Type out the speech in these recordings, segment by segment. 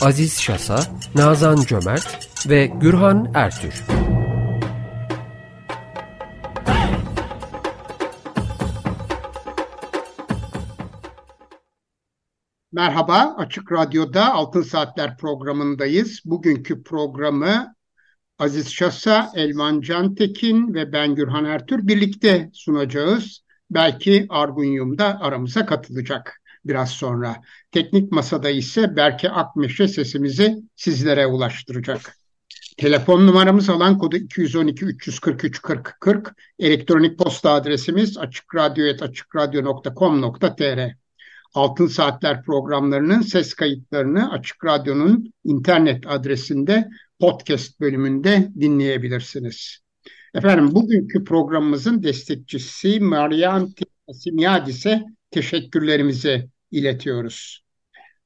Aziz Şasa, Nazan Cömert ve Gürhan Ertür. Merhaba, Açık Radyo'da Altın Saatler programındayız. Bugünkü programı Aziz Şasa, Elvan Cantekin ve ben Gürhan Ertür birlikte sunacağız. Belki Argunyum da aramıza katılacak biraz sonra. Teknik masada ise Berke Akmeşe sesimizi sizlere ulaştıracak. Telefon numaramız alan kodu 212 343 40 40. Elektronik posta adresimiz açıkradyo.com.tr Altın Saatler programlarının ses kayıtlarını Açık Radyo'nun internet adresinde podcast bölümünde dinleyebilirsiniz. Efendim bugünkü programımızın destekçisi Marian Simiadis'e teşekkürlerimizi iletiyoruz.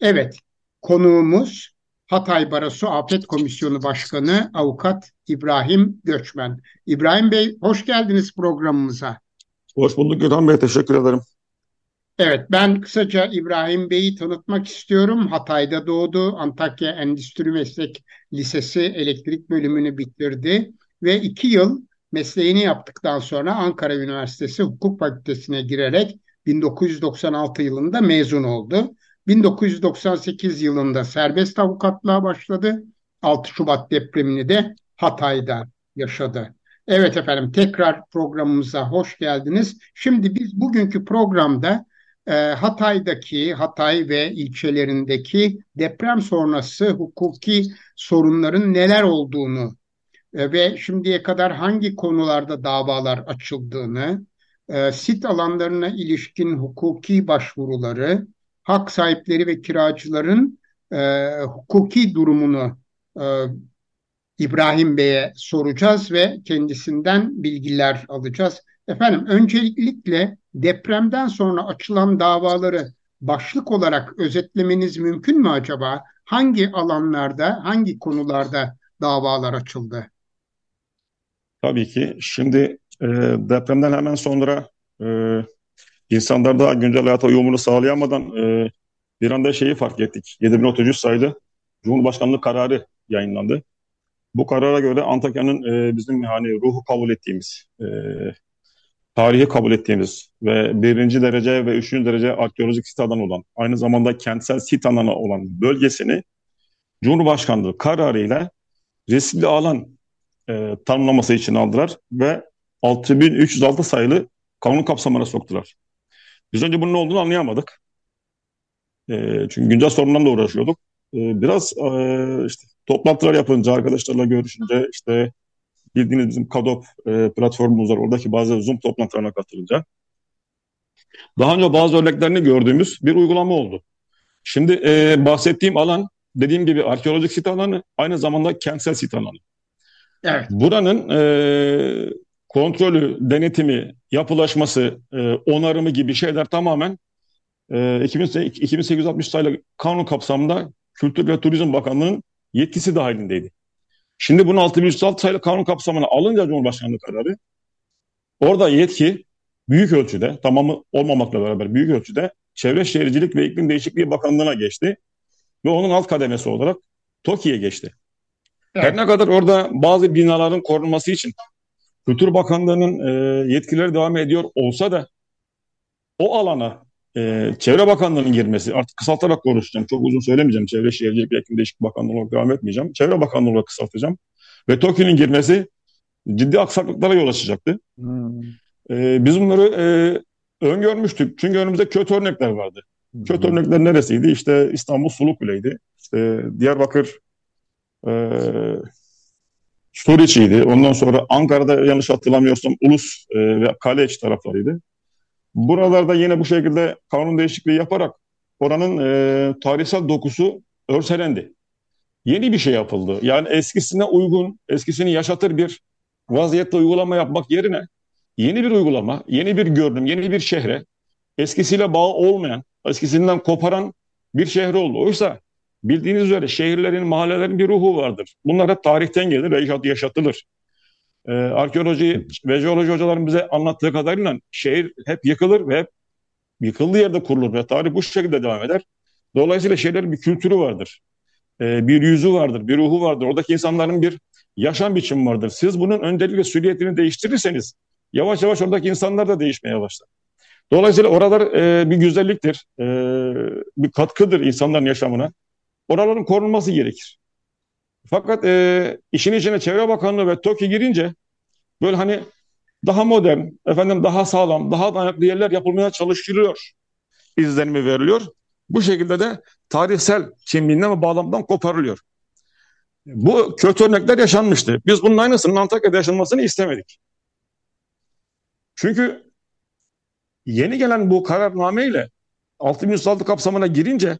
Evet, konuğumuz Hatay Barosu Afet Komisyonu Başkanı Avukat İbrahim Göçmen. İbrahim Bey hoş geldiniz programımıza. Hoş bulduk Gökhan Bey, teşekkür ederim. Evet, ben kısaca İbrahim Bey'i tanıtmak istiyorum. Hatay'da doğdu, Antakya Endüstri Meslek Lisesi elektrik bölümünü bitirdi ve iki yıl mesleğini yaptıktan sonra Ankara Üniversitesi Hukuk Fakültesine girerek 1996 yılında mezun oldu. 1998 yılında serbest avukatlığa başladı. 6 Şubat depremini de Hatay'da yaşadı. Evet efendim tekrar programımıza hoş geldiniz. Şimdi biz bugünkü programda e, Hatay'daki, Hatay ve ilçelerindeki deprem sonrası hukuki sorunların neler olduğunu e, ve şimdiye kadar hangi konularda davalar açıldığını, e, sit alanlarına ilişkin hukuki başvuruları, hak sahipleri ve kiracıların e, hukuki durumunu e, İbrahim Bey'e soracağız ve kendisinden bilgiler alacağız. Efendim öncelikle depremden sonra açılan davaları başlık olarak özetlemeniz mümkün mü acaba? Hangi alanlarda, hangi konularda davalar açıldı? Tabii ki. Şimdi e, depremden hemen sonra e, insanlar daha güncel hayata uyumunu sağlayamadan e, bir anda şeyi fark ettik. 7300 sayılı Cumhurbaşkanlığı kararı yayınlandı. Bu karara göre Antakya'nın e, bizim hani ruhu kabul ettiğimiz, e, tarihi kabul ettiğimiz ve birinci derece ve üçüncü derece arkeolojik sit alanı olan, aynı zamanda kentsel sit alanı olan bölgesini Cumhurbaşkanlığı kararıyla riskli alan e, tanımlaması için aldılar ve 6306 sayılı kanun kapsamına soktular. Biz önce bunun ne olduğunu anlayamadık. E, çünkü güncel sorunlarla uğraşıyorduk. E, biraz e, işte toplantılar yapınca, arkadaşlarla görüşünce işte bildiğiniz bizim KADOP e, platformumuz var. Oradaki bazı Zoom toplantılarına katılınca daha önce bazı örneklerini gördüğümüz bir uygulama oldu. Şimdi e, bahsettiğim alan dediğim gibi arkeolojik sit alanı aynı zamanda kentsel sit alanı. Evet. Buranın e, kontrolü, denetimi, yapılaşması, e, onarımı gibi şeyler tamamen e, 2860 sayılı kanun kapsamında Kültür ve Turizm Bakanlığı'nın yetkisi dahilindeydi. Şimdi bunu 6106 sayılı kanun kapsamına alınca Cumhurbaşkanlığı kararı orada yetki büyük ölçüde tamamı olmamakla beraber büyük ölçüde Çevre Şehircilik ve İklim Değişikliği Bakanlığı'na geçti ve onun alt kademesi olarak TOKİ'ye geçti. Evet. Her ne kadar orada bazı binaların korunması için Kültür Bakanlığı'nın e, yetkileri devam ediyor olsa da o alana e, Çevre Bakanlığı'nın girmesi, artık kısaltarak konuşacağım, çok uzun söylemeyeceğim. Çevre Şehircilik ve İklim Değişikliği Bakanlığı olarak devam etmeyeceğim. Çevre Bakanlığı olarak kısaltacağım. Ve TOKİ'nin girmesi ciddi aksaklıklara yol açacaktı. Hmm. E, biz bunları e, öngörmüştük. Çünkü önümüzde kötü örnekler vardı. Hmm. Kötü örnekler neresiydi? İşte İstanbul Sulukkule'ydi. İşte Diyarbakır e, Suriçi'ydi. Ondan sonra Ankara'da yanlış hatırlamıyorsam Ulus e, ve Kaleç taraflarıydı. Buralarda yine bu şekilde kanun değişikliği yaparak oranın e, tarihsel dokusu örselendi. yeni bir şey yapıldı. Yani eskisine uygun, eskisini yaşatır bir vaziyette uygulama yapmak yerine yeni bir uygulama, yeni bir görünüm, yeni bir şehre eskisiyle bağı olmayan, eskisinden koparan bir şehir oldu. Oysa bildiğiniz üzere şehirlerin, mahallelerin bir ruhu vardır. Bunlar hep tarihten gelir ve yaşatılır. Ee, arkeoloji ve jeoloji hocaların bize anlattığı kadarıyla şehir hep yıkılır ve hep yıkıldığı yerde kurulur ve tarih bu şekilde devam eder. Dolayısıyla şehirlerin bir kültürü vardır. Ee, bir yüzü vardır, bir ruhu vardır. Oradaki insanların bir yaşam biçimi vardır. Siz bunun öncelikle süliyetini değiştirirseniz yavaş yavaş oradaki insanlar da değişmeye başlar. Dolayısıyla oralar e, bir güzelliktir, e, bir katkıdır insanların yaşamına. Oraların korunması gerekir. Fakat e, işin içine Çevre Bakanlığı ve TOKİ girince böyle hani daha modern, efendim daha sağlam, daha dayanıklı yerler yapılmaya çalışılıyor izlenimi veriliyor. Bu şekilde de tarihsel kimliğinden ve bağlamdan koparılıyor. Bu kötü örnekler yaşanmıştı. Biz bunun aynısının Antakya'da yaşanmasını istemedik. Çünkü yeni gelen bu kararname ile 6106 kapsamına girince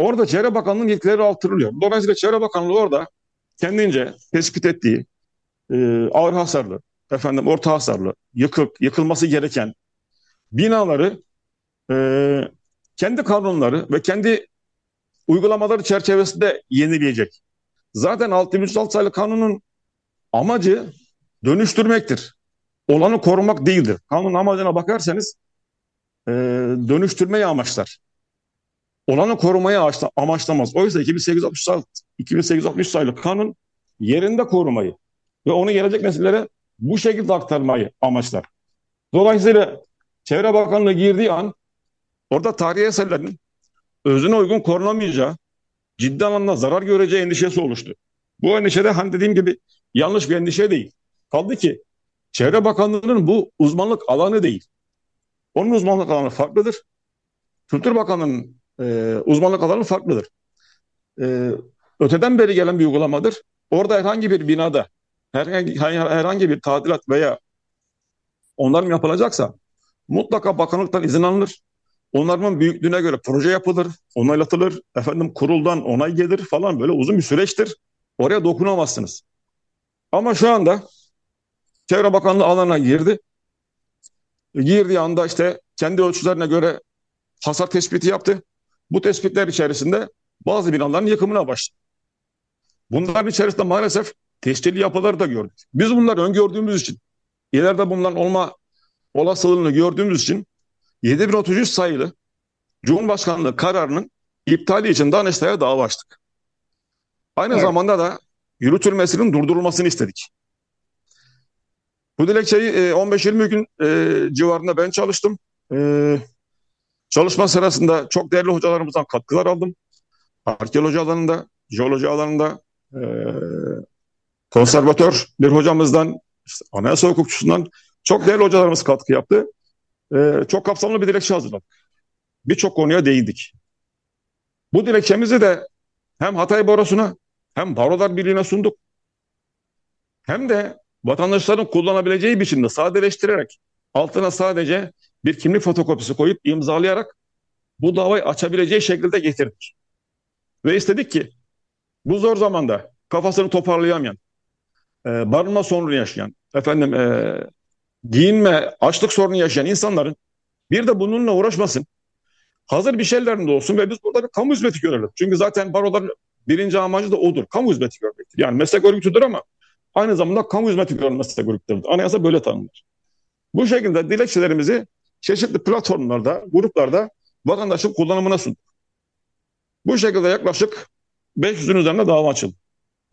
orada Çevre Bakanlığı'nın yetkileri artırılıyor. Dolayısıyla Çevre Bakanlığı orada kendince tespit ettiği e, ağır hasarlı, efendim orta hasarlı, yıkık, yıkılması gereken binaları e, kendi kanunları ve kendi uygulamaları çerçevesinde yenileyecek. Zaten 6306 sayılı kanunun amacı dönüştürmektir. Olanı korumak değildir. Kanun amacına bakarsanız e, dönüştürmeyi amaçlar. Olanı korumayı amaçlamaz. Oysa 2866, 2860 sayılı kanun yerinde korumayı ve onu gelecek nesillere bu şekilde aktarmayı amaçlar. Dolayısıyla Çevre Bakanlığı girdiği an orada tarihi eserlerin özüne uygun korunamayacağı, ciddi anlamda zarar göreceği endişesi oluştu. Bu endişe de hani dediğim gibi yanlış bir endişe değil. Kaldı ki Çevre Bakanlığı'nın bu uzmanlık alanı değil. Onun uzmanlık alanı farklıdır. Kültür Bakanlığı'nın e, uzmanlık alanı farklıdır. E, öteden beri gelen bir uygulamadır. Orada herhangi bir binada herhangi, herhangi bir tadilat veya onarım yapılacaksa mutlaka bakanlıktan izin alınır. Onarımın büyüklüğüne göre proje yapılır, onaylatılır, efendim kuruldan onay gelir falan böyle uzun bir süreçtir. Oraya dokunamazsınız. Ama şu anda Çevre Bakanlığı alana girdi. Girdiği anda işte kendi ölçülerine göre hasar tespiti yaptı. Bu tespitler içerisinde bazı binaların yıkımına başladı. Bunların içerisinde maalesef tescilli yapıları da gördük. Biz bunları öngördüğümüz için, ileride bunların olma olasılığını gördüğümüz için 7133 sayılı Cumhurbaşkanlığı kararının iptali için Danıştay'a dava açtık. Aynı evet. zamanda da yürütülmesinin durdurulmasını istedik. Bu dilekçeyi 15-20 gün e, civarında ben çalıştım. Çalışma sırasında çok değerli hocalarımızdan katkılar aldım. Arkeoloji alanında, jeoloji alanında, e, konservatör bir hocamızdan, işte anayasa hukukçusundan çok değerli hocalarımız katkı yaptı. E, çok kapsamlı bir dilekçe hazırladık. Birçok konuya değindik. Bu dilekçemizi de hem Hatay Barosu'na hem Barolar Birliği'ne sunduk. Hem de vatandaşların kullanabileceği biçimde sadeleştirerek altına sadece bir kimlik fotokopisi koyup imzalayarak bu davayı açabileceği şekilde getirdik. Ve istedik ki bu zor zamanda kafasını toparlayamayan, e, barınma sorunu yaşayan, efendim e, giyinme, açlık sorunu yaşayan insanların bir de bununla uğraşmasın. Hazır bir şeylerinde olsun ve biz burada bir kamu hizmeti görelim. Çünkü zaten baroların birinci amacı da odur. Kamu hizmeti görmektir. Yani meslek örgütüdür ama aynı zamanda kamu hizmeti gören meslek örgütüdür. Anayasa böyle tanımlar. Bu şekilde dilekçelerimizi çeşitli platformlarda, gruplarda vatandaşın kullanımına sunduk. Bu şekilde yaklaşık 500'ün üzerinde dava açıldı.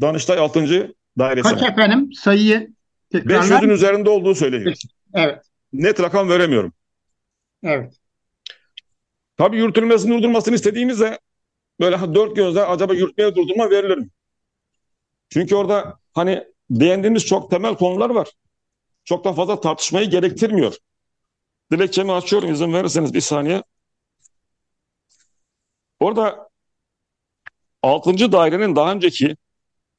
Danıştay 6. Dairesi. Kaç efendim sayıyı tekrarlar? 500'ün üzerinde olduğu söyleniyor. Evet. Net rakam veremiyorum. Evet. Tabii yürütülmesini durdurmasını istediğimizde böyle dört gözle acaba yürütmeye durdurma verilir mi? Çünkü orada hani beğendiğimiz çok temel konular var. Çok da fazla tartışmayı gerektirmiyor. Dilekçemi açıyorum izin verirseniz bir saniye. Orada 6. dairenin daha önceki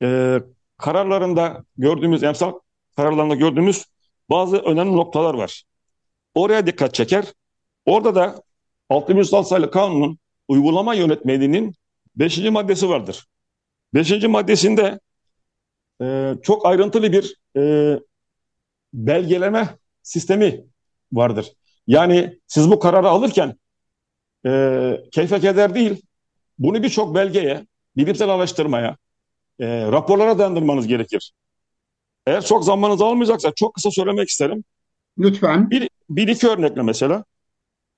e, kararlarında gördüğümüz, emsal kararlarında gördüğümüz bazı önemli noktalar var. Oraya dikkat çeker. Orada da 606 sayılı kanunun uygulama yönetmeliğinin 5. maddesi vardır. Beşinci maddesinde e, çok ayrıntılı bir e, belgeleme sistemi vardır. Yani siz bu kararı alırken e, keyfe keder değil, bunu birçok belgeye, bilimsel araştırmaya, e, raporlara dayandırmanız gerekir. Eğer çok zamanınız almayacaksa çok kısa söylemek isterim. Lütfen. Bir, bir iki örnekle mesela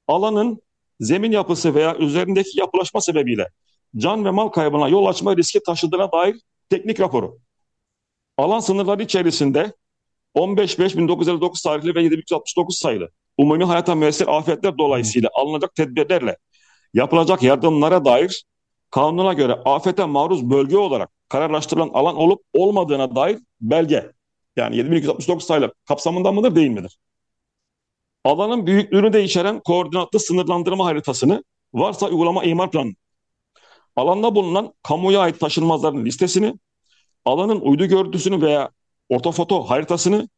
alanın zemin yapısı veya üzerindeki yapılaşma sebebiyle can ve mal kaybına yol açma riski taşıdığına dair teknik raporu. Alan sınırları içerisinde 15.5.1959 tarihli ve 769 sayılı umumi hayata müessir afetler dolayısıyla alınacak tedbirlerle yapılacak yardımlara dair kanuna göre afete maruz bölge olarak kararlaştırılan alan olup olmadığına dair belge. Yani 7269 sayılı kapsamında mıdır değil midir? Alanın büyüklüğünü de içeren koordinatlı sınırlandırma haritasını varsa uygulama imar planı. Alanda bulunan kamuya ait taşınmazların listesini, alanın uydu görüntüsünü veya ortofoto haritasını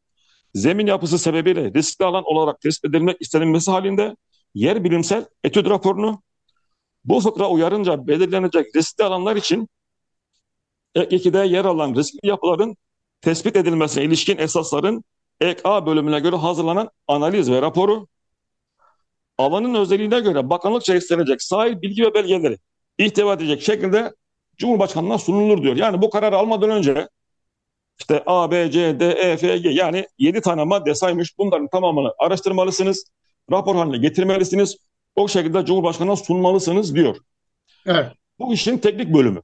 zemin yapısı sebebiyle riskli alan olarak tespit edilmek istenilmesi halinde yer bilimsel etüt raporunu bu fıkra uyarınca belirlenecek riskli alanlar için ek 2'de yer alan riskli yapıların tespit edilmesine ilişkin esasların ek A bölümüne göre hazırlanan analiz ve raporu alanın özelliğine göre bakanlıkça istenecek sahil bilgi ve belgeleri ihtiva edecek şekilde Cumhurbaşkanı'na sunulur diyor. Yani bu kararı almadan önce işte A, B, C, D, E, F, G yani 7 tane madde saymış. Bunların tamamını araştırmalısınız. Rapor haline getirmelisiniz. O şekilde Cumhurbaşkanı'na sunmalısınız diyor. Evet. Bu işin teknik bölümü.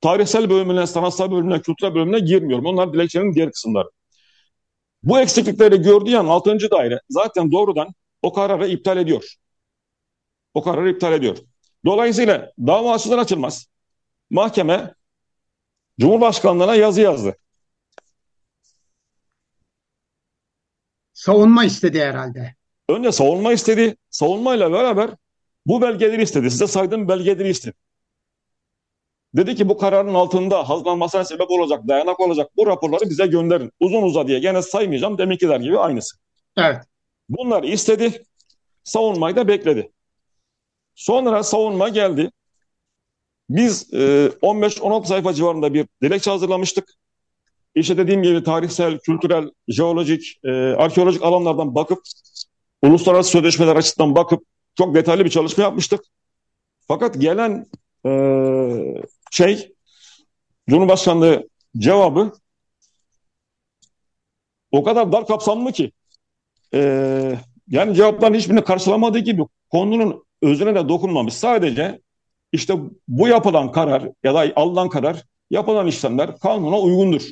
Tarihsel bölümüne, sanatsal bölümüne, kültürel bölümüne girmiyorum. Onlar dilekçenin diğer kısımları. Bu eksiklikleri gördüğü an 6. daire zaten doğrudan o kararı iptal ediyor. O kararı iptal ediyor. Dolayısıyla dava açılır açılmaz mahkeme Cumhurbaşkanlığına yazı yazdı. Savunma istedi herhalde. Önce savunma istedi. Savunmayla beraber bu belgeleri istedi. Size saydığım belgeleri istedi. Dedi ki bu kararın altında hazırlanmasına sebep olacak, dayanak olacak bu raporları bize gönderin. Uzun uza diye gene saymayacağım deminkiler gibi aynısı. Evet. Bunları istedi. Savunmayı da bekledi. Sonra savunma geldi. Biz e, 15-16 sayfa civarında bir dilekçe hazırlamıştık. İşte dediğim gibi tarihsel, kültürel, jeolojik, e, arkeolojik alanlardan bakıp, uluslararası sözleşmeler açısından bakıp çok detaylı bir çalışma yapmıştık. Fakat gelen e, şey, Cumhurbaşkanlığı cevabı o kadar dar kapsamlı ki e, yani cevapların hiçbirini karşılamadığı gibi konunun özüne de dokunmamış. Sadece işte bu yapılan karar ya da alınan karar yapılan işlemler kanuna uygundur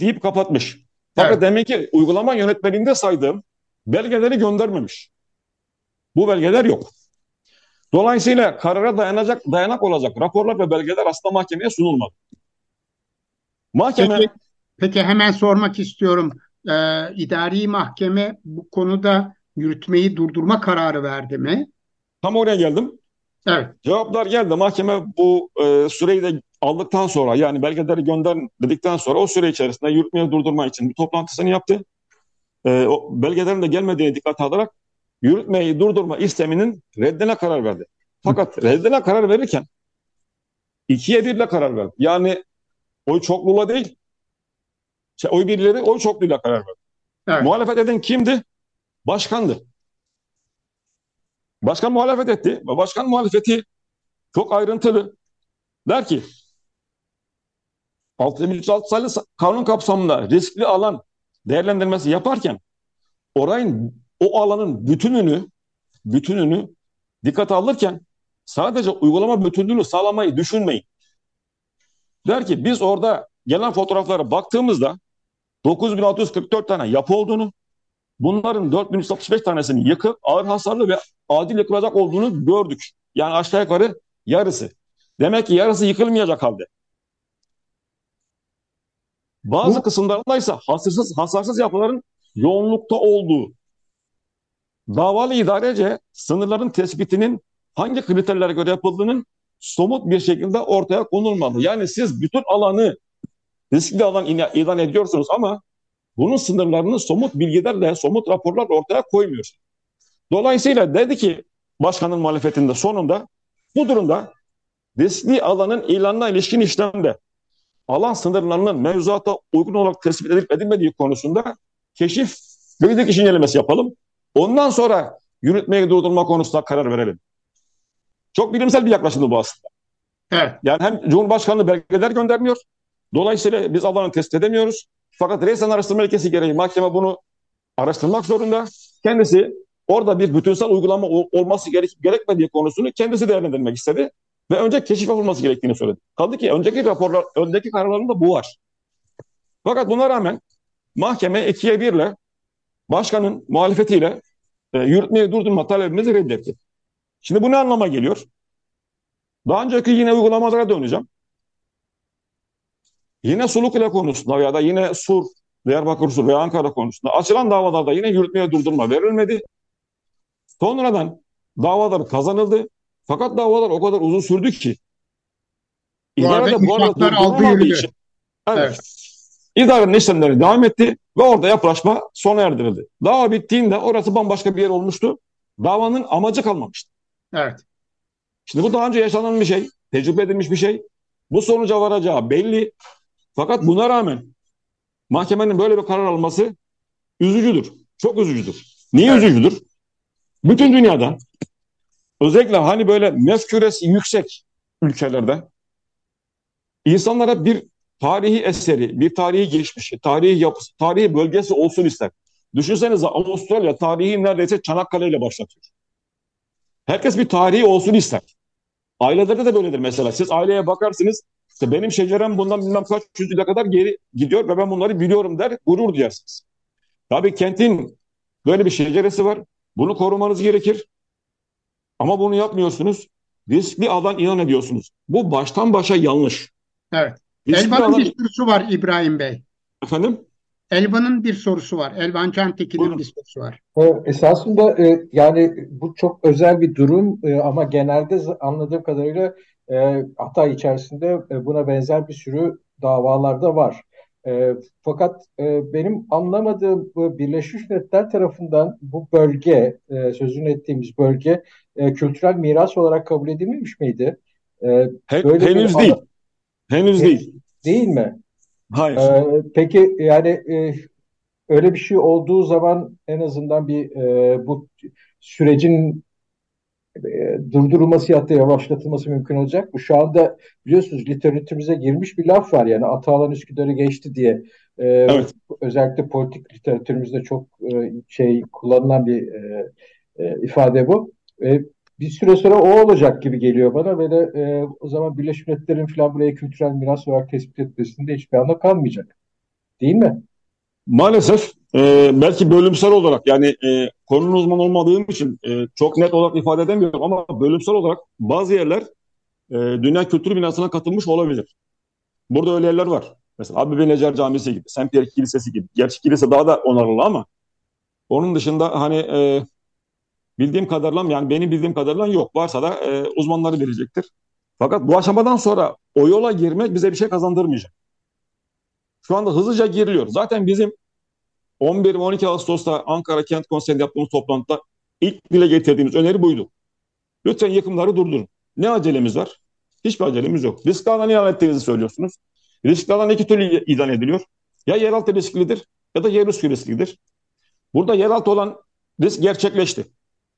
deyip kapatmış. Fakat evet. demek ki uygulama yönetmeliğinde saydığım belgeleri göndermemiş. Bu belgeler yok. Dolayısıyla karara dayanacak, dayanak olacak raporlar ve belgeler aslında mahkemeye sunulmadı. Mahkeme... Peki, peki hemen sormak istiyorum. Ee, idari mahkeme bu konuda yürütmeyi durdurma kararı verdi mi? Tam oraya geldim. Evet. Cevaplar geldi. Mahkeme bu e, süreyi de aldıktan sonra yani belgeleri gönder dedikten sonra o süre içerisinde yürütmeyi durdurma için bir toplantısını yaptı. E, o belgelerin de gelmediğini dikkate alarak yürütmeyi durdurma isteminin reddine karar verdi. Fakat reddine karar verirken ikiye birle karar verdi. Yani oy çokluğuyla değil, şey, oy birleri oy çokluğuyla karar verdi. Evet. Muhalefet eden kimdi? Başkandı. Başkan muhalefet etti. Başkan muhalefeti çok ayrıntılı. Der ki 6306 sayılı kanun kapsamında riskli alan değerlendirmesi yaparken orayın o alanın bütününü bütününü dikkate alırken sadece uygulama bütünlüğünü sağlamayı düşünmeyin. Der ki biz orada gelen fotoğraflara baktığımızda 9644 tane yapı olduğunu, bunların 4365 tanesini yıkıp ağır hasarlı ve adil yıkılacak olduğunu gördük. Yani aşağı yukarı yarısı. Demek ki yarısı yıkılmayacak halde. Bazı Bu... kısımlarında ise hasarsız, hasarsız yapıların yoğunlukta olduğu. Davalı idarece sınırların tespitinin hangi kriterlere göre yapıldığının somut bir şekilde ortaya konulmalı. Yani siz bütün alanı riskli alan ilan ediyorsunuz ama bunun sınırlarını somut bilgilerle, somut raporlarla ortaya riskli alanın ilanına ilişkin işlemde alan sınırlarının mevzuata uygun olarak tespit edilip edilmediği konusunda keşif ve bilirkişi incelemesi yapalım. Ondan sonra yürütmeyi durdurma konusunda karar verelim. Çok bilimsel bir yaklaşımdı bu aslında. Evet. Yani hem Cumhurbaşkanlığı belgeler göndermiyor. Dolayısıyla biz alanı test edemiyoruz. Fakat resmen araştırma ilkesi gereği mahkeme bunu araştırmak zorunda. Kendisi orada bir bütünsel uygulama olması gerek gerekmediği konusunu kendisi değerlendirmek istedi ve önce keşif yapılması gerektiğini söyledi. Kaldı ki önceki raporlar, öndeki kararlarında bu var. Fakat buna rağmen mahkeme ikiye birle başkanın muhalefetiyle e, yürütmeyi durdurma talebimizi reddetti. Şimdi bu ne anlama geliyor? Daha önceki yine uygulamalara döneceğim. Yine Sulukule konusunda ya da yine Sur, Diyarbakır Sur veya Ankara konusunda açılan davalarda yine yürütmeye durdurma verilmedi. Sonradan davalar kazanıldı. Fakat davalar o kadar uzun sürdü ki idare de bu arada durdurulamadığı için evet, evet. idarenin işlemleri devam etti ve orada yapılaşma sona erdirildi. Dava bittiğinde orası bambaşka bir yer olmuştu. Davanın amacı kalmamıştı. Evet. Şimdi bu daha önce yaşanan bir şey, tecrübe edilmiş bir şey. Bu sonuca varacağı belli. Fakat buna rağmen mahkemenin böyle bir karar alması üzücüdür. Çok üzücüdür. Niye evet. üzücüdür? Bütün dünyada özellikle hani böyle mefküresi yüksek ülkelerde insanlara bir tarihi eseri, bir tarihi geçmişi, tarihi yapısı, tarihi bölgesi olsun ister. Düşünsenize Avustralya tarihi neredeyse Çanakkale ile başlatıyor. Herkes bir tarihi olsun ister. Ailelerde de böyledir mesela. Siz aileye bakarsınız, işte benim şecerem bundan bilmem kaç yüz yıla kadar geri gidiyor ve ben bunları biliyorum der, gurur duyarsınız. Tabii kentin böyle bir şeceresi var. Bunu korumanız gerekir. Ama bunu yapmıyorsunuz. Riskli alan ilan ediyorsunuz. Bu baştan başa yanlış. Evet. Riskli Elvan'ın alan... bir sorusu var İbrahim Bey. Efendim? Elvan'ın bir sorusu var. Elvan Cantekin'in bir sorusu var. Esasında e, yani bu çok özel bir durum e, ama genelde anladığım kadarıyla e, Hatay içerisinde buna benzer bir sürü davalarda var. E, fakat e, benim anlamadığım bu Birleşmiş Milletler tarafından bu bölge, e, sözünü ettiğimiz bölge e, kültürel miras olarak kabul edilmemiş miydi? E, böyle henüz değil. Henüz He, değil. Değil mi? Hayır. E, peki yani e, öyle bir şey olduğu zaman en azından bir e, bu sürecin e, durdurulması ya da yavaşlatılması mümkün olacak. Bu şu anda biliyorsunuz literatürümüze girmiş bir laf var yani Atalan Üsküdar'ı geçti diye. E, evet. Özellikle politik literatürümüzde çok e, şey kullanılan bir e, e, ifade bu. E, bir süre sonra o olacak gibi geliyor bana ve de e, o zaman Birleşmiş Milletler'in falan buraya kültürel miras olarak tespit etmesinde hiçbir anlam kalmayacak. Değil mi? Maalesef e, belki bölümsel olarak yani e, konunun uzman olmadığım için e, çok net olarak ifade edemiyorum ama bölümsel olarak bazı yerler e, dünya kültür binasına katılmış olabilir. Burada öyle yerler var. Mesela Abibe Necar Camisi gibi, Saint Pierre Kilisesi gibi. Gerçi kilise daha da onarılı ama onun dışında hani e, bildiğim kadarıyla yani benim bildiğim kadarıyla yok. Varsa da e, uzmanları bilecektir. Fakat bu aşamadan sonra o yola girmek bize bir şey kazandırmayacak. Şu anda hızlıca giriliyor. Zaten bizim 11 ve 12 Ağustos'ta Ankara Kent Konseyi'nde yaptığımız toplantıda ilk dile getirdiğimiz öneri buydu. Lütfen yıkımları durdurun. Ne acelemiz var? Hiçbir acelemiz yok. Riskli alan ilan ettiğinizi söylüyorsunuz. Riskli alan iki türlü ilan ediliyor. Ya yeraltı risklidir ya da yerüstü risklidir. Burada yeraltı olan risk gerçekleşti.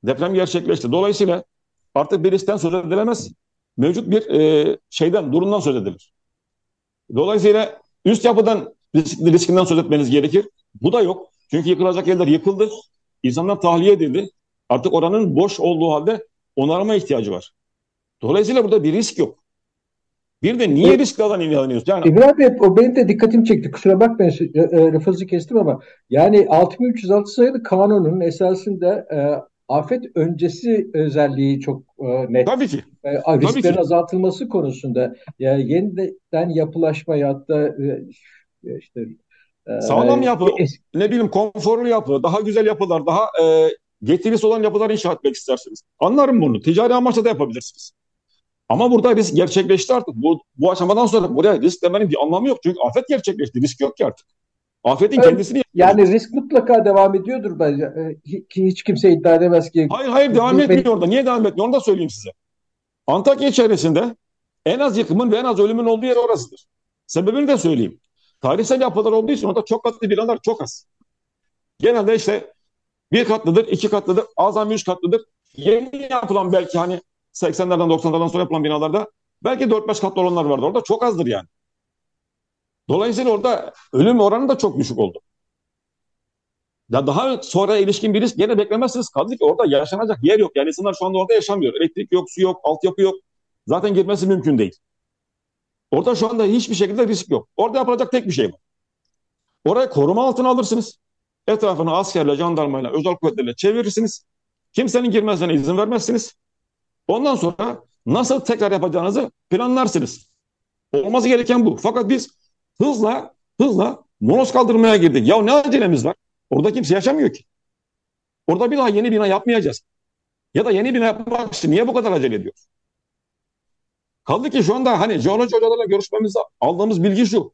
Deprem gerçekleşti. Dolayısıyla artık bir riskten söz edilemez. Mevcut bir e, şeyden, durumdan söz edilir. Dolayısıyla üst yapıdan risk, riskinden söz etmeniz gerekir. Bu da yok. Çünkü yıkılacak yerler yıkıldı. İnsanlar tahliye edildi. Artık oranın boş olduğu halde onarma ihtiyacı var. Dolayısıyla burada bir risk yok. Bir de niye riskli alan ilanlıyoruz? Yani... İbrahim Bey o benim de dikkatimi çekti. Kusura bakmayın e, e, lafınızı kestim ama yani 6306 sayılı kanunun esasında e, afet öncesi özelliği çok e, net. Tabii ki. E, risklerin Tabii ki. azaltılması konusunda yani yeniden yapılaşma ya da e, işte ee, Sağlam yapı, ne bileyim konforlu yapı, daha güzel yapılar, daha e, getirisi olan yapılar inşa etmek istersiniz. Anlarım bunu. Ticari amaçla da yapabilirsiniz. Ama burada risk gerçekleşti artık. Bu, bu aşamadan sonra buraya risk demenin bir anlamı yok. Çünkü afet gerçekleşti. Risk yok ki artık. Afetin evet, kendisini Yani risk mutlaka devam ediyordur bence. Ee, ki hiç kimse iddia edemez ki. Hayır hayır devam etmiyor orada. Niye devam etmiyor onu da söyleyeyim size. Antakya içerisinde En az yıkımın ve en az ölümün olduğu yer orasıdır. Sebebini de söyleyeyim. Tarihsel yapılar olduğu için orada çok katlı binalar çok az. Genelde işte bir katlıdır, iki katlıdır, azami üç katlıdır. Yeni yapılan belki hani 80'lerden 90'lardan sonra yapılan binalarda belki 4-5 katlı olanlar vardı. Orada çok azdır yani. Dolayısıyla orada ölüm oranı da çok düşük oldu. Ya daha sonra ilişkin bir risk gene beklemezsiniz. Kaldı ki orada yaşanacak yer yok. Yani insanlar şu anda orada yaşamıyor. Elektrik yok, su yok, altyapı yok. Zaten girmesi mümkün değil. Orada şu anda hiçbir şekilde risk yok. Orada yapılacak tek bir şey var. Orayı koruma altına alırsınız. Etrafını askerle, jandarmayla, özel kuvvetlerle çevirirsiniz. Kimsenin girmesine izin vermezsiniz. Ondan sonra nasıl tekrar yapacağınızı planlarsınız. Olması gereken bu. Fakat biz hızla hızla monos kaldırmaya girdik. Ya ne acelemiz var? Orada kimse yaşamıyor ki. Orada bir daha yeni bina yapmayacağız. Ya da yeni bina yapmak için niye bu kadar acele ediyoruz? Kaldı ki şu anda hani jeoloji hocalarla görüşmemizde aldığımız bilgi şu.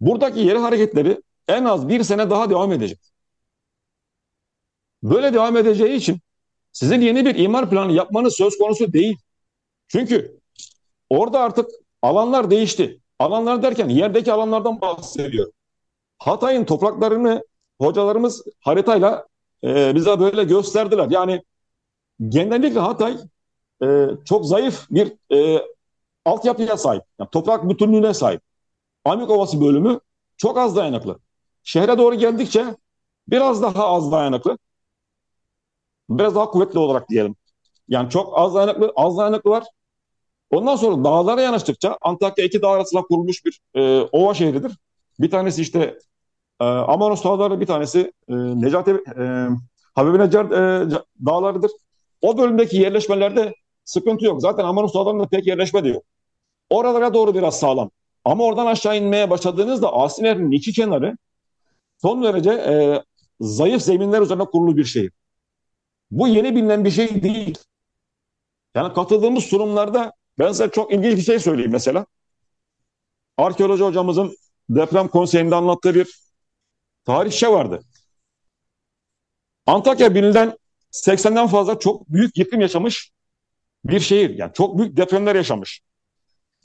Buradaki yeri hareketleri en az bir sene daha devam edecek. Böyle devam edeceği için sizin yeni bir imar planı yapmanız söz konusu değil. Çünkü orada artık alanlar değişti. Alanlar derken yerdeki alanlardan bahsediyor. Hatay'ın topraklarını hocalarımız haritayla e, bize böyle gösterdiler. Yani genellikle Hatay e, çok zayıf bir e, altyapıya sahip. Yani toprak bütünlüğüne sahip. Amik Ovası bölümü çok az dayanıklı. Şehre doğru geldikçe biraz daha az dayanıklı. Biraz daha kuvvetli olarak diyelim. Yani çok az dayanıklı, az dayanıklı var. Ondan sonra dağlara yanaştıkça Antakya iki dağ arasında kurulmuş bir e, ova şehridir. Bir tanesi işte e, Amanos dağları, bir tanesi e, Necati e, Habibi Necar e, dağlarıdır. O bölümdeki yerleşmelerde sıkıntı yok. Zaten Amanos dağlarında pek yerleşme de yok. Oralara doğru biraz sağlam. Ama oradan aşağı inmeye başladığınızda Asi Nehri'nin iki kenarı son derece e, zayıf zeminler üzerine kurulu bir şehir. Bu yeni bilinen bir şey değil. Yani katıldığımız sunumlarda ben size çok ilginç bir şey söyleyeyim mesela. Arkeoloji hocamızın deprem konseyinde anlattığı bir tarihçe vardı. Antakya bilinen 80'den fazla çok büyük yıkım yaşamış bir şehir. Yani çok büyük depremler yaşamış.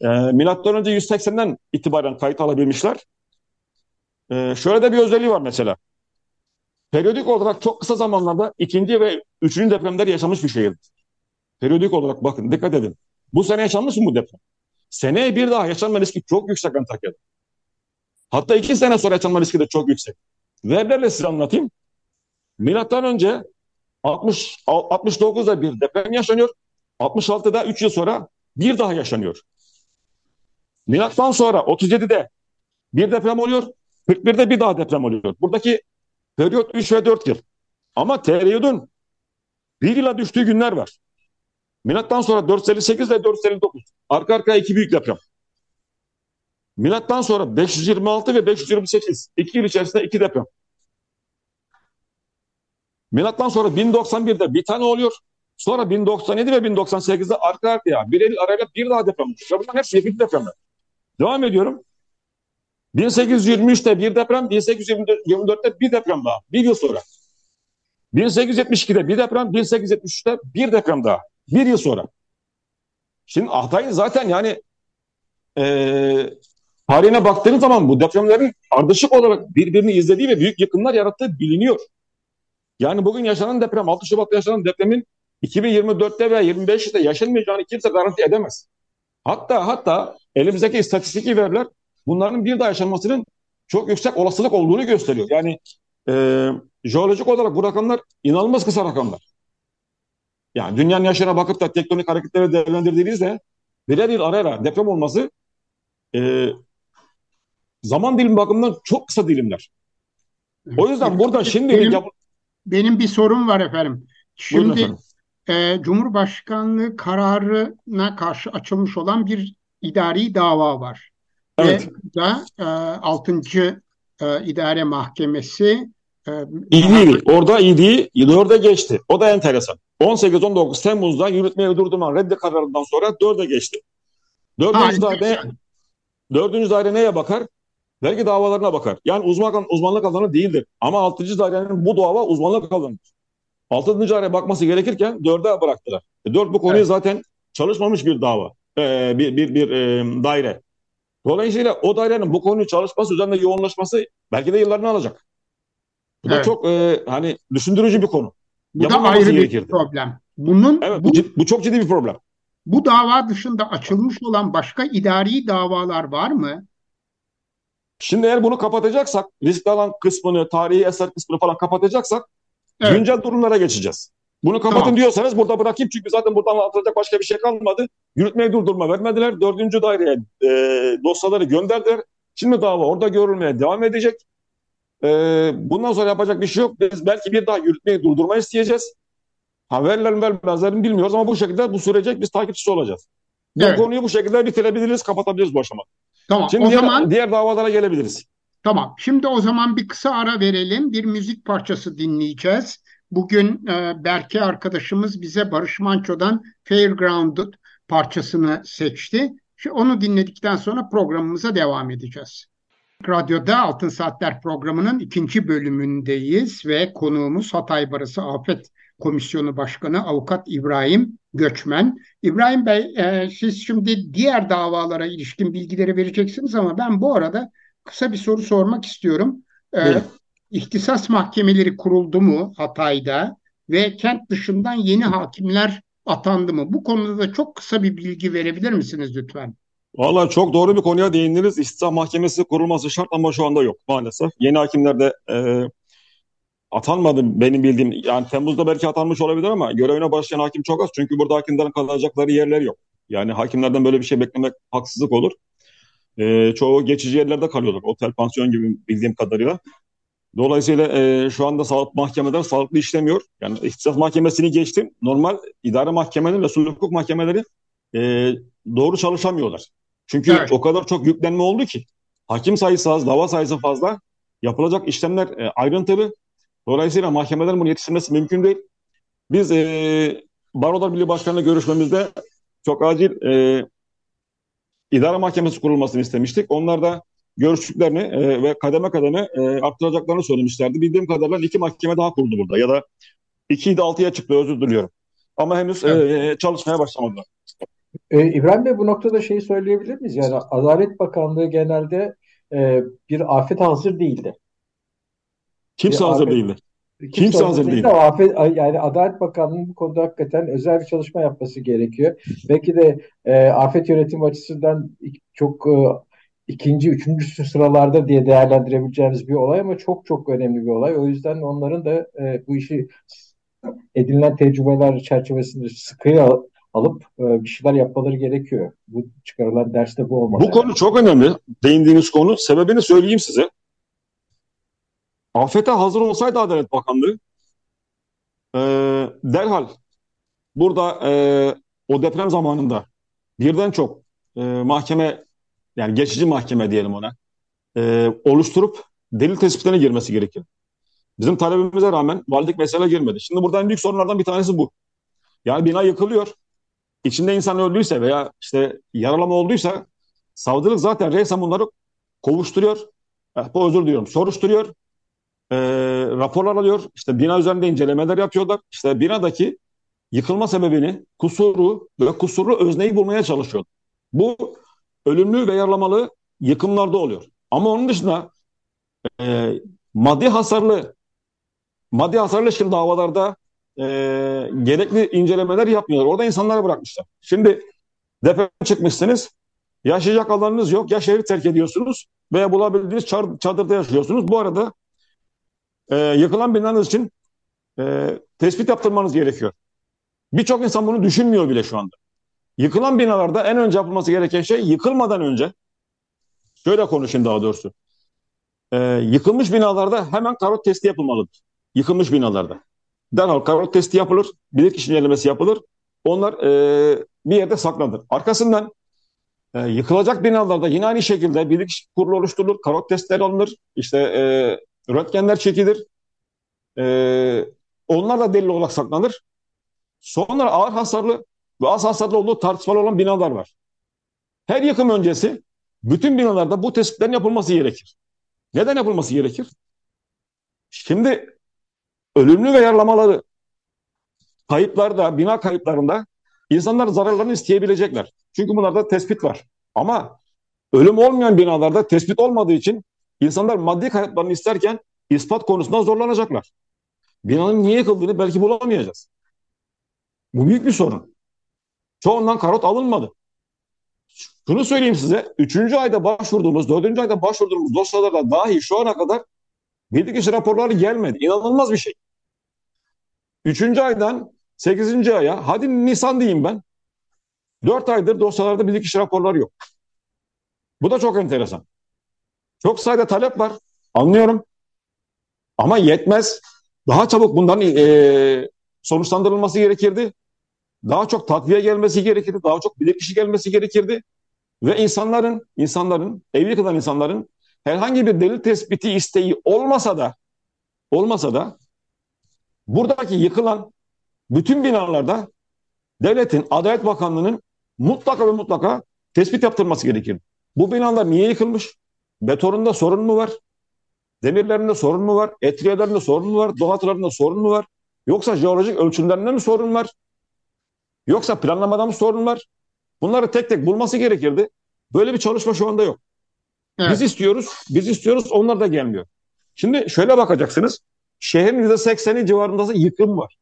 E, milattan önce 180'den itibaren kayıt alabilmişler. E, şöyle de bir özelliği var mesela. Periyodik olarak çok kısa zamanlarda ikinci ve üçüncü depremler yaşamış bir şehir. Periyodik olarak bakın dikkat edin. Bu sene yaşanmış mı bu deprem? Seneye bir daha yaşanma riski çok yüksek Antakya'da. Hatta iki sene sonra yaşanma riski de çok yüksek. Verilerle size anlatayım. Milattan önce 60, 69'da bir deprem yaşanıyor. 66'da 3 yıl sonra bir daha yaşanıyor. Milattan sonra 37'de bir deprem oluyor. 41'de bir daha deprem oluyor. Buradaki periyot 3 ve 4 yıl. Ama periyodun bir yıla düştüğü günler var. Milattan sonra 458 ve 459. Arka arkaya iki büyük deprem. Milattan sonra 526 ve 528. iki yıl içerisinde iki deprem. Milattan sonra 1091'de bir tane oluyor. Sonra 1097 ve 1098'de arka arkaya bir el arayla bir daha deprem oluyor. Bunlar hepsi yakın depremler. Devam ediyorum. 1823'te bir deprem, 1824'te bir deprem daha. Bir yıl sonra. 1872'de bir deprem, 1873'te bir deprem daha. Bir yıl sonra. Şimdi Hatay'ın zaten yani e, tarihine baktığınız zaman bu depremlerin ardışık olarak birbirini izlediği ve büyük yıkımlar yarattığı biliniyor. Yani bugün yaşanan deprem, 6 Şubat'ta yaşanan depremin 2024'te veya 25'te yaşanmayacağını kimse garanti edemez. Hatta hatta elimizdeki istatistiki veriler bunların bir daha yaşanmasının çok yüksek olasılık olduğunu gösteriyor. Yani e, jeolojik olarak bu rakamlar inanılmaz kısa rakamlar. Yani dünyanın yaşına bakıp da tektonik hareketleri değerlendirdiğinizde birer yıl ara deprem olması e, zaman dilimi bakımından çok kısa dilimler. O yüzden burada şimdi benim, yap- benim bir sorum var efendim. Şimdi. E, Cumhurbaşkanlığı kararına karşı açılmış olan bir idari dava var. Evet. Ve da e, 6. E, İdare Mahkemesi e, İdi, orada idi, 4'e geçti. O da enteresan. 18-19 Temmuz'da yürütmeyi durdurma reddi kararından sonra 4'e geçti. Dördüncü daire, dördüncü daire neye bakar? Vergi davalarına bakar. Yani uzman, uzmanlık alanı değildir. Ama altıncı dairenin bu dava uzmanlık alanıdır. Altıncı daire bakması gerekirken dörde bıraktılar. E, dört bu konuyu evet. zaten çalışmamış bir dava. e, bir, bir, bir e, daire. Dolayısıyla o dairenin bu konuyu çalışması üzerinde yoğunlaşması belki de yıllarını alacak. Bu evet. da çok e, hani düşündürücü bir konu. Bu da ayrı gerekirdi. bir problem. Bunun evet, bu, bu çok ciddi bir problem. Bu dava dışında açılmış olan başka idari davalar var mı? Şimdi eğer bunu kapatacaksak, riskli alan kısmını, tarihi eser kısmını falan kapatacaksak evet. güncel durumlara geçeceğiz. Bunu kapatın tamam. diyorsanız burada bırakayım çünkü zaten buradan anlatılacak başka bir şey kalmadı. Yürütmeyi durdurma vermediler. Dördüncü daireye e, dosyaları gönderdiler. Şimdi dava orada görülmeye devam edecek. E, bundan sonra yapacak bir şey yok. Biz belki bir daha yürütmeyi durdurma isteyeceğiz. Ha verilir mi vermezler bilmiyoruz ama bu şekilde bu sürece biz takipçisi olacağız. Bu evet. konuyu bu şekilde bitirebiliriz, kapatabiliriz bu aşamada. Tamam. Şimdi o diğer, zaman diğer davalara gelebiliriz. Tamam. Şimdi o zaman bir kısa ara verelim. Bir müzik parçası dinleyeceğiz. Bugün e, Berke arkadaşımız bize Barış Manço'dan Fairgrounded parçasını seçti. Şimdi onu dinledikten sonra programımıza devam edeceğiz. Radyoda Altın Saatler programının ikinci bölümündeyiz ve konuğumuz Hatay Barası Afet Komisyonu Başkanı Avukat İbrahim Göçmen. İbrahim Bey e, siz şimdi diğer davalara ilişkin bilgileri vereceksiniz ama ben bu arada kısa bir soru sormak istiyorum. E, evet. İhtisas mahkemeleri kuruldu mu Hatay'da ve kent dışından yeni hakimler atandı mı? Bu konuda da çok kısa bir bilgi verebilir misiniz lütfen? Valla çok doğru bir konuya değindiniz. İhtisas mahkemesi kurulması şart ama şu anda yok maalesef. Yeni hakimler de e, atanmadı benim bildiğim. Yani Temmuz'da belki atanmış olabilir ama görevine başlayan hakim çok az. Çünkü burada hakimlerin kalacakları yerler yok. Yani hakimlerden böyle bir şey beklemek haksızlık olur. E, çoğu geçici yerlerde kalıyorlar. Otel, pansiyon gibi bildiğim kadarıyla. Dolayısıyla e, şu anda sağlık mahkemeleri sağlıklı işlemiyor. Yani ihtisas mahkemesini geçtim. Normal idare mahkemeleri ve sulh hukuk mahkemeleri e, doğru çalışamıyorlar. Çünkü evet. o kadar çok yüklenme oldu ki. Hakim sayısı az, dava sayısı fazla. Yapılacak işlemler e, ayrıntılı. Dolayısıyla mahkemelerin bunu yetiştirmesi mümkün değil. Biz e, Barolar Birliği Başkanı'na görüşmemizde çok acil e, idare mahkemesi kurulmasını istemiştik. Onlar da görüştüklerini e, ve kademe kademe e, arttıracaklarını söylemişlerdi. Bildiğim kadarıyla iki mahkeme daha kuruldu burada ya da 2'ydi 6'ya çıktı özür diliyorum. Ama henüz evet. e, çalışmaya başlamadılar. Ee, İbrahim Bey bu noktada şeyi söyleyebilir miyiz? Yani Adalet Bakanlığı genelde e, bir afet hazır değildi. Kimse bir hazır afet, değildi. Kimse, kimse hazır değildi. Afet, yani Adalet Bakanlığı'nın bu konuda hakikaten özel bir çalışma yapması gerekiyor. Belki de e, afet yönetim açısından çok e, ikinci, üçüncü sıralarda diye değerlendirebileceğimiz bir olay ama çok çok önemli bir olay. O yüzden onların da e, bu işi edinilen tecrübeler çerçevesinde sıkıya alıp e, bir şeyler yapmaları gerekiyor. Bu çıkarılan derste bu olmalı. Bu konu çok önemli. Değindiğiniz konu. Sebebini söyleyeyim size. Afete hazır olsaydı Adalet Bakanlığı e, derhal burada e, o deprem zamanında birden çok e, mahkeme yani geçici mahkeme diyelim ona e, oluşturup delil tespitine girmesi gerekir. Bizim talebimize rağmen valilik mesele girmedi. Şimdi burada en büyük sorunlardan bir tanesi bu. Yani bina yıkılıyor. İçinde insan öldüyse veya işte yaralama olduysa savcılık zaten reysen bunları kovuşturuyor. Eh, bu özür diliyorum. Soruşturuyor. E, raporlar alıyor. İşte bina üzerinde incelemeler yapıyorlar. İşte binadaki yıkılma sebebini, kusuru ve kusurlu özneyi bulmaya çalışıyor. Bu ölümlü ve yaralamalı yıkımlarda oluyor. Ama onun dışında e, maddi hasarlı maddi hasarlı ilişkin davalarda e, gerekli incelemeler yapmıyorlar. Orada insanlara bırakmışlar. Şimdi deprem çıkmışsınız. Yaşayacak alanınız yok. Ya şehri terk ediyorsunuz veya bulabildiğiniz çadırda yaşıyorsunuz. Bu arada e, yıkılan binanız için e, tespit yaptırmanız gerekiyor. Birçok insan bunu düşünmüyor bile şu anda. Yıkılan binalarda en önce yapılması gereken şey yıkılmadan önce şöyle konuşayım daha doğrusu. E, yıkılmış binalarda hemen karot testi yapılmalıdır. Yıkılmış binalarda. Derhal karot testi yapılır, bilirkişi incelemesi yapılır. Onlar e, bir yerde saklanır. Arkasından e, yıkılacak binalarda yine aynı şekilde bilirkişi kurulu oluşturulur, karot testleri alınır, işte e, röntgenler çekilir. E, onlar da delil olarak saklanır. Sonra ağır hasarlı ve az hasarlı olduğu tartışmalı olan binalar var. Her yıkım öncesi bütün binalarda bu tespitlerin yapılması gerekir. Neden yapılması gerekir? Şimdi ölümlü ve yaralamaları kayıplarda, bina kayıplarında İnsanlar zararlarını isteyebilecekler. Çünkü bunlarda tespit var. Ama ölüm olmayan binalarda tespit olmadığı için insanlar maddi kayıplarını isterken ispat konusunda zorlanacaklar. Binanın niye yıkıldığını belki bulamayacağız. Bu büyük bir sorun. Çoğundan karot alınmadı. Şunu söyleyeyim size. Üçüncü ayda başvurduğumuz, dördüncü ayda başvurduğumuz dosyalarda dahi şu ana kadar bilirkişi raporları gelmedi. İnanılmaz bir şey. Üçüncü aydan sekizinci aya, hadi Nisan diyeyim ben. Dört aydır dosyalarda bilirkişi raporları yok. Bu da çok enteresan. Çok sayıda talep var. Anlıyorum. Ama yetmez. Daha çabuk bundan e, sonuçlandırılması gerekirdi. Daha çok takviye gelmesi gerekirdi. Daha çok bilirkişi gelmesi gerekirdi. Ve insanların, insanların, ev yıkılan insanların herhangi bir delil tespiti isteği olmasa da olmasa da buradaki yıkılan bütün binalarda devletin, Adalet Bakanlığı'nın mutlaka ve mutlaka tespit yaptırması gerekir. Bu binalar niye yıkılmış? Betonunda sorun mu var? Demirlerinde sorun mu var? Etriyelerinde sorun mu var? Donatılarında sorun mu var? Yoksa jeolojik ölçümlerinde mi sorun var? Yoksa planlamada mı sorun var? Bunları tek tek bulması gerekirdi. Böyle bir çalışma şu anda yok. Evet. Biz istiyoruz, biz istiyoruz, onlar da gelmiyor. Şimdi şöyle bakacaksınız. Şehrin %80'i civarında yıkım var.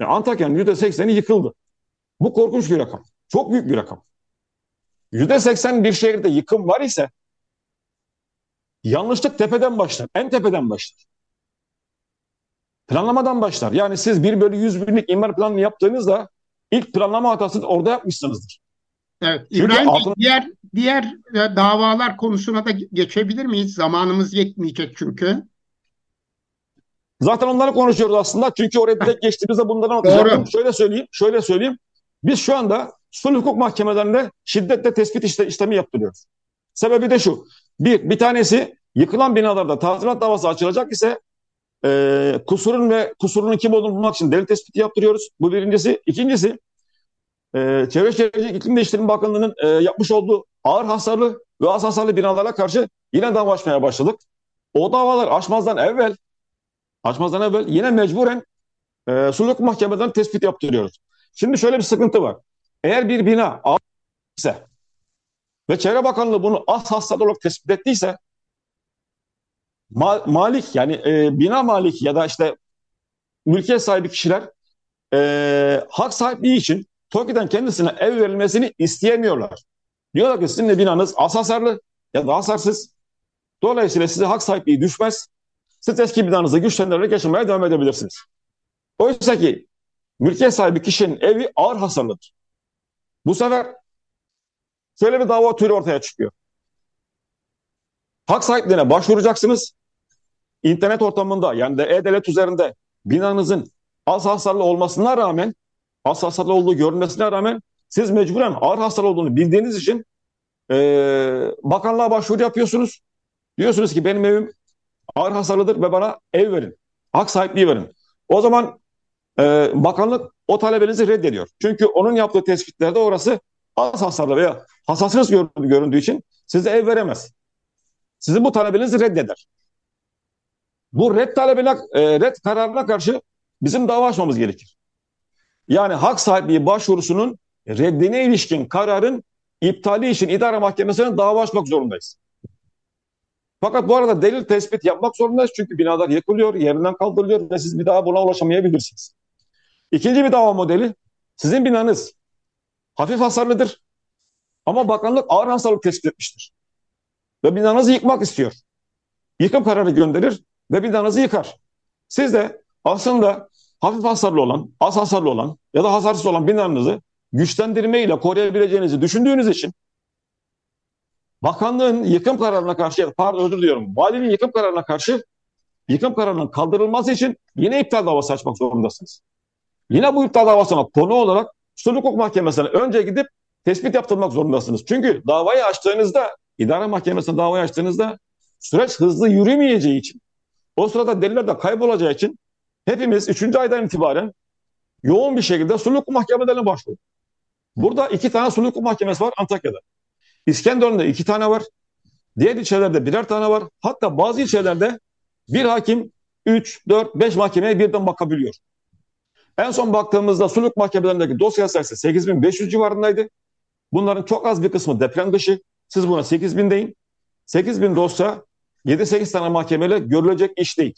Yani Antakya'nın %80'i yıkıldı. Bu korkunç bir rakam. Çok büyük bir rakam. %80 bir şehirde yıkım var ise yanlışlık tepeden başlar. En tepeden başlar. Planlamadan başlar. Yani siz 1 bölü 100 binlik imar planını yaptığınızda ilk planlama hatasını orada yapmışsınızdır. Evet. İbrahim altın... diğer diğer e, davalar konusuna da geçebilir miyiz? Zamanımız yetmeyecek çünkü. Zaten onları konuşuyoruz aslında. Çünkü oraya direkt geçtiğimizde bunları anlatacaktım. Şöyle söyleyeyim, şöyle söyleyeyim. Biz şu anda sulh hukuk mahkemelerinde şiddetle tespit işte, işlemi yaptırıyoruz. Sebebi de şu. Bir, bir tanesi yıkılan binalarda tazminat davası açılacak ise e, kusurun ve kusurunun kim olduğunu bulmak için delil tespiti yaptırıyoruz. Bu birincisi. İkincisi e, Çevre Şehircilik İklim Değiştirme Bakanlığı'nın e, yapmış olduğu ağır hasarlı ve az hasarlı binalara karşı yine dava açmaya başladık. O davalar açmazdan evvel açmazdan evvel yine mecburen e, sulh mahkemeden tespit yaptırıyoruz. Şimdi şöyle bir sıkıntı var. Eğer bir bina ise ve Çevre Bakanlığı bunu az hasarlı olarak tespit ettiyse ma malik yani e, bina malik ya da işte mülkiyet sahibi kişiler e, hak sahipliği için TOKİ'den kendisine ev verilmesini isteyemiyorlar. Diyorlar ki sizin de binanız az hasarlı ya da hasarsız. Dolayısıyla size hak sahipliği düşmez. Siz eski binanızı güçlendirerek yaşamaya devam edebilirsiniz. Oysa ki mülkiyet sahibi kişinin evi ağır hasarlıdır. Bu sefer şöyle bir dava türü ortaya çıkıyor. Hak sahipliğine başvuracaksınız. İnternet ortamında yani de e-devlet üzerinde binanızın az hasarlı olmasına rağmen az hasarlı olduğu görünmesine rağmen siz mecburen ağır hasarlı olduğunu bildiğiniz için e, bakanlığa başvuru yapıyorsunuz. Diyorsunuz ki benim evim ağır hasarlıdır ve bana ev verin. Hak sahipliği verin. O zaman e, bakanlık o talebenizi reddediyor. Çünkü onun yaptığı tespitlerde orası az hasarlı veya hassasınız göründüğü için size ev veremez. Sizin bu talebinizi reddeder. Bu red talebine, e, red kararına karşı bizim dava açmamız gerekir. Yani hak sahipliği başvurusunun reddine ilişkin kararın iptali için idare mahkemesine dava açmak zorundayız. Fakat bu arada delil tespit yapmak zorundayız çünkü binalar yıkılıyor, yerinden kaldırılıyor ve siz bir daha buna ulaşamayabilirsiniz. İkinci bir dava modeli, sizin binanız hafif hasarlıdır ama bakanlık ağır hasarlık tespit etmiştir. Ve binanızı yıkmak istiyor. Yıkım kararı gönderir ve binanızı yıkar. Siz de aslında hafif hasarlı olan, az hasarlı olan ya da hasarsız olan binanızı güçlendirme ile koruyabileceğinizi düşündüğünüz için bakanlığın yıkım kararına karşı, pardon özür diliyorum, valinin yıkım kararına karşı yıkım kararının kaldırılması için yine iptal davası açmak zorundasınız. Yine bu iptal davasına konu olarak sulh hukuk mahkemesine önce gidip tespit yaptırmak zorundasınız. Çünkü davayı açtığınızda, idare mahkemesine davayı açtığınızda süreç hızlı yürümeyeceği için, o sırada deliller de kaybolacağı için hepimiz 3. aydan itibaren yoğun bir şekilde sulh mahkemelerine başvurduk. Burada iki tane sulh mahkemesi var Antakya'da. İskenderun'da iki tane var. Diğer ilçelerde birer tane var. Hatta bazı ilçelerde bir hakim 3, 4, 5 mahkemeye birden bakabiliyor. En son baktığımızda suluk mahkemelerindeki dosya sayısı 8500 civarındaydı. Bunların çok az bir kısmı deprem dışı. Siz buna 8000 deyin. 8000 dosya 7-8 tane mahkemeyle görülecek iş değil.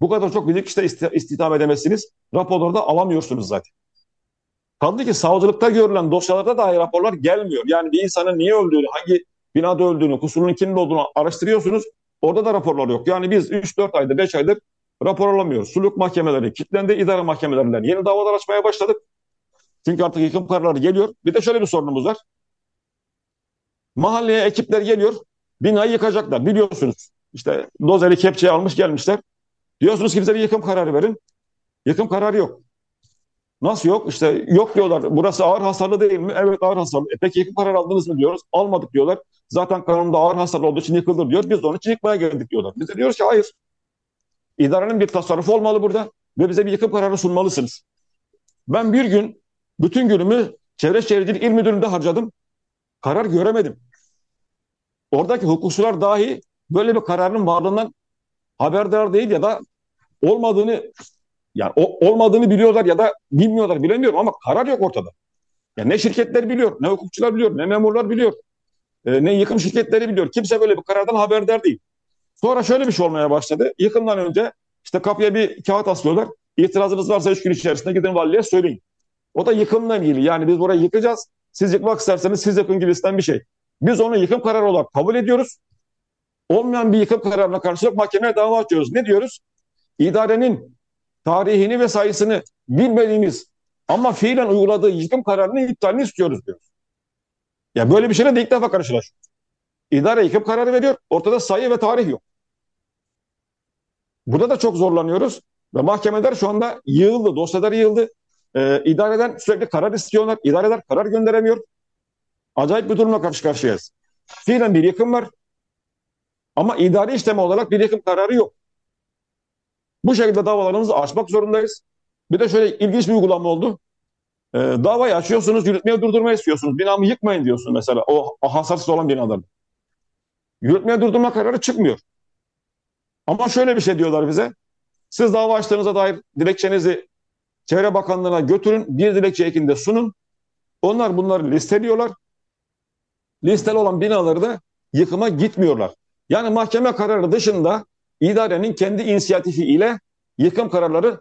Bu kadar çok bildik işte istihdam edemezsiniz. Raporları da alamıyorsunuz zaten. Kaldı ki savcılıkta görülen dosyalarda dahi raporlar gelmiyor. Yani bir insanın niye öldüğünü, hangi binada öldüğünü, kusurunun kimin olduğunu araştırıyorsunuz. Orada da raporlar yok. Yani biz 3-4 aydır, 5 aydır rapor alamıyoruz. Suluk mahkemeleri kilitlendi, idare mahkemelerinden yeni davalar açmaya başladık. Çünkü artık yıkım kararları geliyor. Bir de şöyle bir sorunumuz var. Mahalleye ekipler geliyor, binayı yıkacaklar biliyorsunuz. İşte dozeli kepçeyi almış gelmişler. Diyorsunuz ki bize bir yıkım kararı verin. Yıkım kararı yok. Nasıl yok? İşte yok diyorlar. Burası ağır hasarlı değil mi? Evet ağır hasarlı. E peki yıkım kararı aldınız mı diyoruz. Almadık diyorlar. Zaten kanunda ağır hasarlı olduğu için yıkılır diyor. Biz de onun için yıkmaya geldik diyorlar. Biz de diyoruz ki hayır. İdarenin bir tasarrufu olmalı burada ve bize bir yıkım kararı sunmalısınız. Ben bir gün bütün günümü Çevre Şehircilik İl Müdürlüğü'nde harcadım. Karar göremedim. Oradaki hukukçular dahi böyle bir kararın varlığından haberdar değil ya da olmadığını yani o, olmadığını biliyorlar ya da bilmiyorlar bilemiyorum ama karar yok ortada. Yani ne şirketler biliyor, ne hukukçular biliyor, ne memurlar biliyor, e, ne yıkım şirketleri biliyor. Kimse böyle bir karardan haberdar değil. Sonra şöyle bir şey olmaya başladı. Yıkımdan önce işte kapıya bir kağıt asıyorlar. İtirazınız varsa üç gün içerisinde gidin valiye söyleyin. O da yıkımla ilgili. Yani biz burayı yıkacağız. Siz yıkmak isterseniz siz yapın gibisinden bir şey. Biz onu yıkım kararı olarak kabul ediyoruz. Olmayan bir yıkım kararına karşılık mahkemeye dava açıyoruz. Ne diyoruz? İdarenin tarihini ve sayısını bilmediğimiz ama fiilen uyguladığı yıkım kararının iptalini istiyoruz diyoruz. Ya böyle bir şeyle de ilk defa karşılaşıyoruz. İdare yıkım kararı veriyor. Ortada sayı ve tarih yok. Burada da çok zorlanıyoruz. Ve mahkemeler şu anda yığıldı, dosyalar yığıldı. Ee, idareden sürekli karar istiyorlar. İdareler karar gönderemiyor. Acayip bir durumla karşı karşıyayız. Fiilen bir yıkım var. Ama idari işlem olarak bir yıkım kararı yok. Bu şekilde davalarımızı açmak zorundayız. Bir de şöyle ilginç bir uygulama oldu. Ee, davayı açıyorsunuz, yürütmeye durdurma istiyorsunuz. Binamı yıkmayın diyorsun mesela o hasarsız olan binadan. Yürütmeye durdurma kararı çıkmıyor. Ama şöyle bir şey diyorlar bize. Siz dava açtığınıza dair dilekçenizi Çevre Bakanlığı'na götürün. Bir dilekçe ekinde sunun. Onlar bunları listeliyorlar. Listeli olan binaları da yıkıma gitmiyorlar. Yani mahkeme kararı dışında idarenin kendi inisiyatifi ile yıkım kararları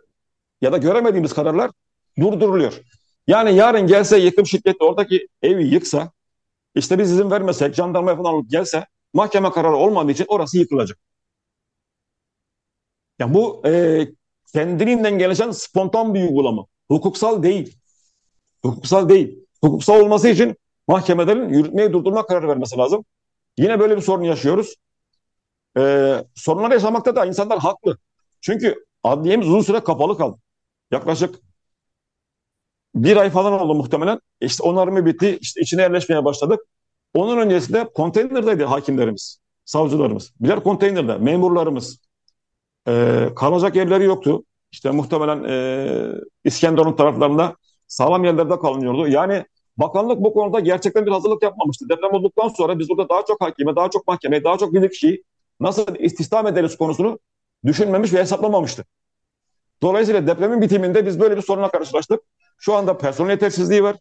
ya da göremediğimiz kararlar durduruluyor. Yani yarın gelse yıkım şirketi oradaki evi yıksa, işte biz izin vermesek, jandarma falan alıp gelse, mahkeme kararı olmadığı için orası yıkılacak. Ya bu e, kendiliğinden gelişen spontan bir uygulama. Hukuksal değil. Hukuksal değil. Hukuksal olması için mahkemelerin yürütmeyi durdurma kararı vermesi lazım. Yine böyle bir sorun yaşıyoruz. Ee, sorunlar yaşamakta da insanlar haklı. Çünkü adliyemiz uzun süre kapalı kaldı. Yaklaşık bir ay falan oldu muhtemelen. İşte onarımı bitti. İşte içine yerleşmeye başladık. Onun öncesinde konteynerdeydi hakimlerimiz, savcılarımız. Birer konteynerde, memurlarımız. Ee, kalacak yerleri yoktu. İşte muhtemelen e, İskenderun taraflarında sağlam yerlerde kalınıyordu. Yani bakanlık bu konuda gerçekten bir hazırlık yapmamıştı. Deprem olduktan sonra biz burada daha çok hakime, daha çok mahkeme, daha çok bilirkişiyi nasıl istihdam ederiz konusunu düşünmemiş ve hesaplamamıştı. Dolayısıyla depremin bitiminde biz böyle bir sorunla karşılaştık. Şu anda personel yetersizliği var,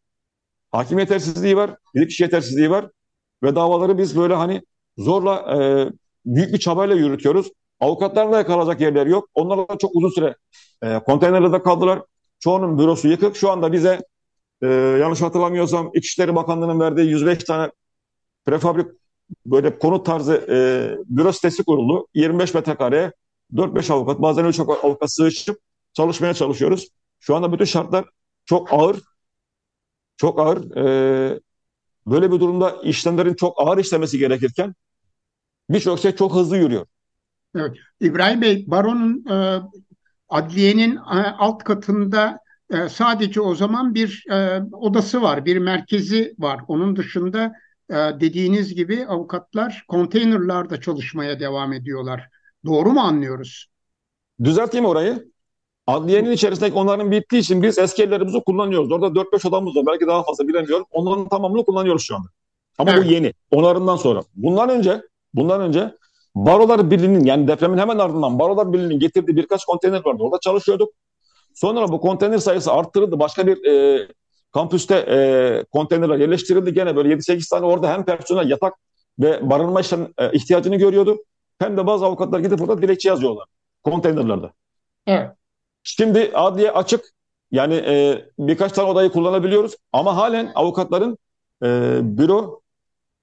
hakim yetersizliği var, bilirkişi yetersizliği var ve davaları biz böyle hani zorla e, büyük bir çabayla yürütüyoruz. Avukatlarla kalacak yerler yok. Onlar da çok uzun süre e, konteynerde kaldılar. Çoğunun bürosu yıkık. Şu anda bize e, yanlış hatırlamıyorsam İçişleri Bakanlığı'nın verdiği 105 tane prefabrik böyle konut tarzı e, büro sitesi kuruldu. 25 metrekareye 4-5 avukat bazen 3 avukat sığışıp çalışmaya çalışıyoruz. Şu anda bütün şartlar çok ağır. Çok ağır. E, böyle bir durumda işlemlerin çok ağır işlemesi gerekirken birçok şey çok hızlı yürüyor. Evet. İbrahim Bey, baronun e, adliyenin e, alt katında e, sadece o zaman bir e, odası var, bir merkezi var. Onun dışında dediğiniz gibi avukatlar konteynerlarda çalışmaya devam ediyorlar. Doğru mu anlıyoruz? Düzelteyim orayı. Adliyenin içerisindeki onların bittiği için biz eski evlerimizi kullanıyoruz. Orada 4-5 odamız var. Belki daha fazla bilemiyorum. Onların tamamını kullanıyoruz şu anda. Ama evet. bu yeni. Onarımdan sonra. Bundan önce bundan önce Barolar Birliği'nin yani depremin hemen ardından Barolar Birliği'nin getirdiği birkaç konteyner vardı. Orada çalışıyorduk. Sonra bu konteyner sayısı arttırıldı. Başka bir e, kampüste e, konteynerler yerleştirildi. Gene böyle 7-8 tane orada hem personel yatak ve barınma işlem, e, ihtiyacını görüyordu. Hem de bazı avukatlar gidip burada dilekçe yazıyorlar konteynerlerde. Evet. Şimdi adliye açık. Yani e, birkaç tane odayı kullanabiliyoruz. Ama halen avukatların e, büro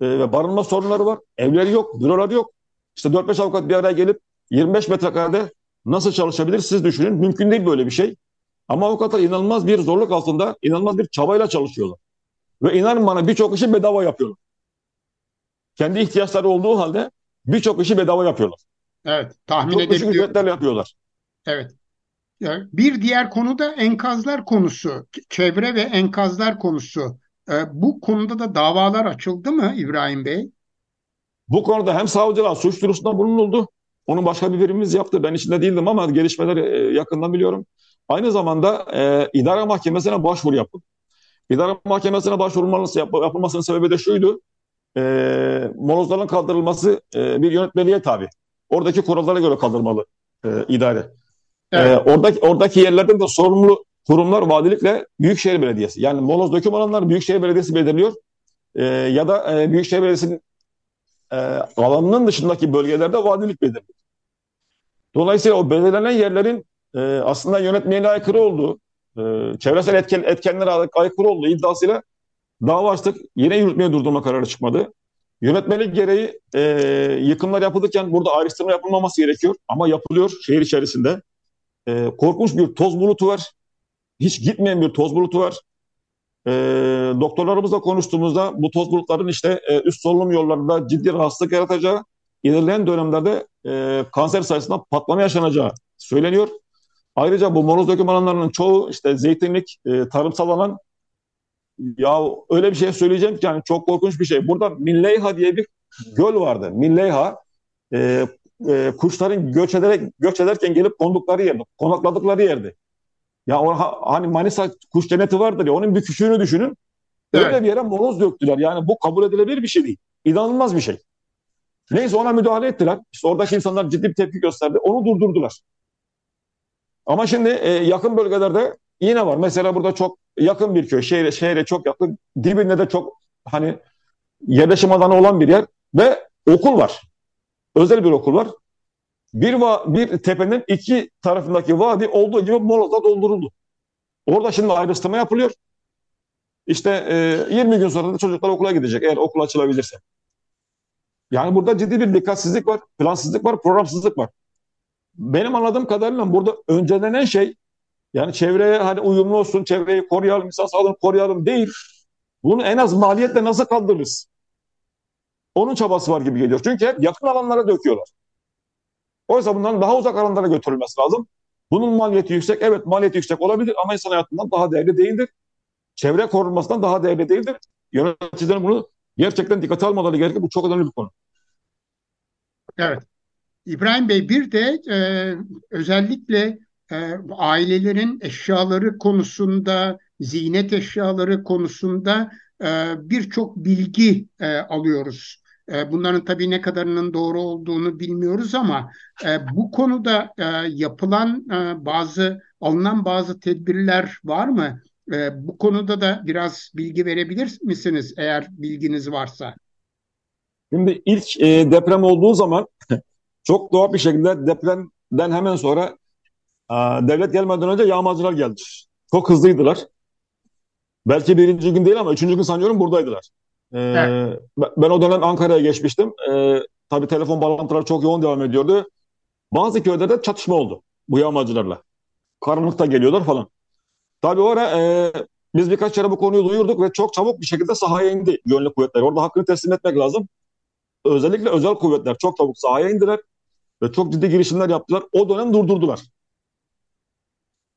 e, ve barınma sorunları var. Evleri yok, büroları yok. İşte 4-5 avukat bir araya gelip 25 metrekarede nasıl çalışabilir siz düşünün. Mümkün değil böyle bir şey. Ama avukatlar inanılmaz bir zorluk altında, inanılmaz bir çabayla çalışıyorlar. Ve inanın bana birçok işi bedava yapıyorlar. Kendi ihtiyaçları olduğu halde birçok işi bedava yapıyorlar. Evet, tahmin edebiliyorum. ücretlerle yapıyorlar. Evet. Bir diğer konu da enkazlar konusu, çevre ve enkazlar konusu. Ee, bu konuda da davalar açıldı mı İbrahim Bey? Bu konuda hem savcılar suç duyurusunda bulunuldu. Onun başka bir birimimiz yaptı. Ben içinde değildim ama gelişmeleri e, yakından biliyorum. Aynı zamanda e, idare mahkemesine başvuru yapıldı. İdare mahkemesine başvurulması yap, yapılmasının sebebi de şuydu. E, molozların kaldırılması e, bir yönetmeliğe tabi. Oradaki kurallara göre kaldırmalı e, idare. Evet. E, oradaki, oradaki yerlerden de sorumlu kurumlar valilikle Büyükşehir Belediyesi. Yani moloz döküm alanları Büyükşehir Belediyesi belirliyor. E, ya da e, Büyükşehir Belediyesi'nin e, alanının dışındaki bölgelerde vadilik belirliyor. Dolayısıyla o belirlenen yerlerin e, aslında yönetmeliğe aykırı olduğu, e, çevresel etken, etkenlere aykırı olduğu iddiasıyla dava açtık. Yine yürütmeye durdurma kararı çıkmadı. Yönetmelik gereği e, yıkımlar yapılırken burada ayrıştırma yapılmaması gerekiyor. Ama yapılıyor şehir içerisinde. E, korkunç bir toz bulutu var. Hiç gitmeyen bir toz bulutu var. E, doktorlarımızla konuştuğumuzda bu toz bulutların işte e, üst solunum yollarında ciddi rahatsızlık yaratacağı, ilerleyen dönemlerde e, kanser sayısında patlama yaşanacağı söyleniyor. Ayrıca bu moroz döküm alanlarının çoğu işte zeytinlik, e, tarımsal alan ya öyle bir şey söyleyeceğim ki yani çok korkunç bir şey. Burada Milleyha diye bir göl vardı. Milleyha e, e, kuşların göç ederek göç ederken gelip kondukları yerdi, konakladıkları yerdi. Ya o, hani Manisa kuş cenneti vardır ya onun bir küçüğünü düşünün. Öyle Evet. bir yere moroz döktüler. Yani bu kabul edilebilir bir şey değil. İnanılmaz bir şey. Neyse ona müdahale ettiler. İşte oradaki insanlar ciddi bir tepki gösterdi. Onu durdurdular. Ama şimdi e, yakın bölgelerde yine var. Mesela burada çok yakın bir köy. Şehre, şehre çok yakın. Dibinde de çok hani yerleşim alanı olan bir yer ve okul var. Özel bir okul var. Bir, va bir tepenin iki tarafındaki vadi olduğu gibi molozla dolduruldu. Orada şimdi ayrıştırma yapılıyor. İşte e, 20 gün sonra da çocuklar okula gidecek eğer okul açılabilirse. Yani burada ciddi bir dikkatsizlik var, plansızlık var, programsızlık var. Benim anladığım kadarıyla burada öncelenen şey yani çevreye hani uyumlu olsun, çevreyi koruyalım, insan sağlığını koruyalım değil. Bunu en az maliyetle nasıl kaldırırız? Onun çabası var gibi geliyor. Çünkü hep yakın alanlara döküyorlar. Oysa bundan daha uzak alanlara götürülmesi lazım. Bunun maliyeti yüksek. Evet maliyeti yüksek olabilir ama insan hayatından daha değerli değildir. Çevre korunmasından daha değerli değildir. Yöneticilerin bunu gerçekten dikkate almaları gerekir. Bu çok önemli bir konu. Evet. İbrahim Bey bir de e, özellikle e, ailelerin eşyaları konusunda, ziynet eşyaları konusunda e, birçok bilgi e, alıyoruz. E, bunların tabii ne kadarının doğru olduğunu bilmiyoruz ama e, bu konuda e, yapılan e, bazı, alınan bazı tedbirler var mı? E, bu konuda da biraz bilgi verebilir misiniz eğer bilginiz varsa? Şimdi ilk e, deprem olduğu zaman çok doğal bir şekilde depremden hemen sonra e, devlet gelmeden önce yağmacılar geldi. Çok hızlıydılar. Belki birinci gün değil ama üçüncü gün sanıyorum buradaydılar. E, Evet. ben o dönem Ankara'ya geçmiştim. E, tabii telefon bağlantıları çok yoğun devam ediyordu. Bazı köylerde çatışma oldu bu yağmacılarla. Karanlıkta geliyorlar falan. Tabii o ara e, biz birkaç kere bu konuyu duyurduk ve çok çabuk bir şekilde sahaya indi güvenlik kuvvetleri. Orada hakkını teslim etmek lazım. Özellikle özel kuvvetler çok çabuk sahaya indiler ve çok ciddi girişimler yaptılar. O dönem durdurdular.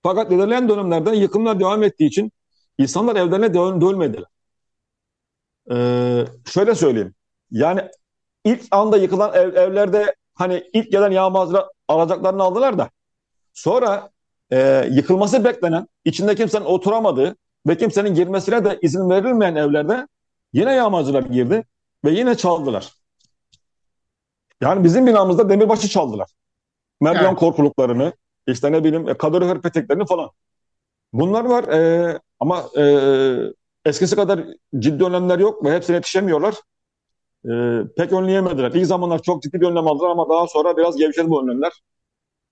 Fakat ilerleyen dönemlerde yıkımlar devam ettiği için insanlar evlerine dön dönmediler. Ee, şöyle söyleyeyim. Yani ilk anda yıkılan ev- evlerde hani ilk gelen yağmacılar alacaklarını aldılar da sonra e, yıkılması beklenen, içinde kimsenin oturamadığı ve kimsenin girmesine de izin verilmeyen evlerde yine yağmacılar girdi ve yine çaldılar. Yani bizim binamızda demirbaşı çaldılar. Merdiven Evet. korkuluklarını, işte ne bileyim e, kalorifer peteklerini falan. Bunlar var e, ama e, eskisi kadar ciddi önlemler yok ve hepsine yetişemiyorlar. E, pek önleyemediler. İlk zamanlar çok ciddi bir önlem aldılar ama daha sonra biraz gevşedi bu önlemler.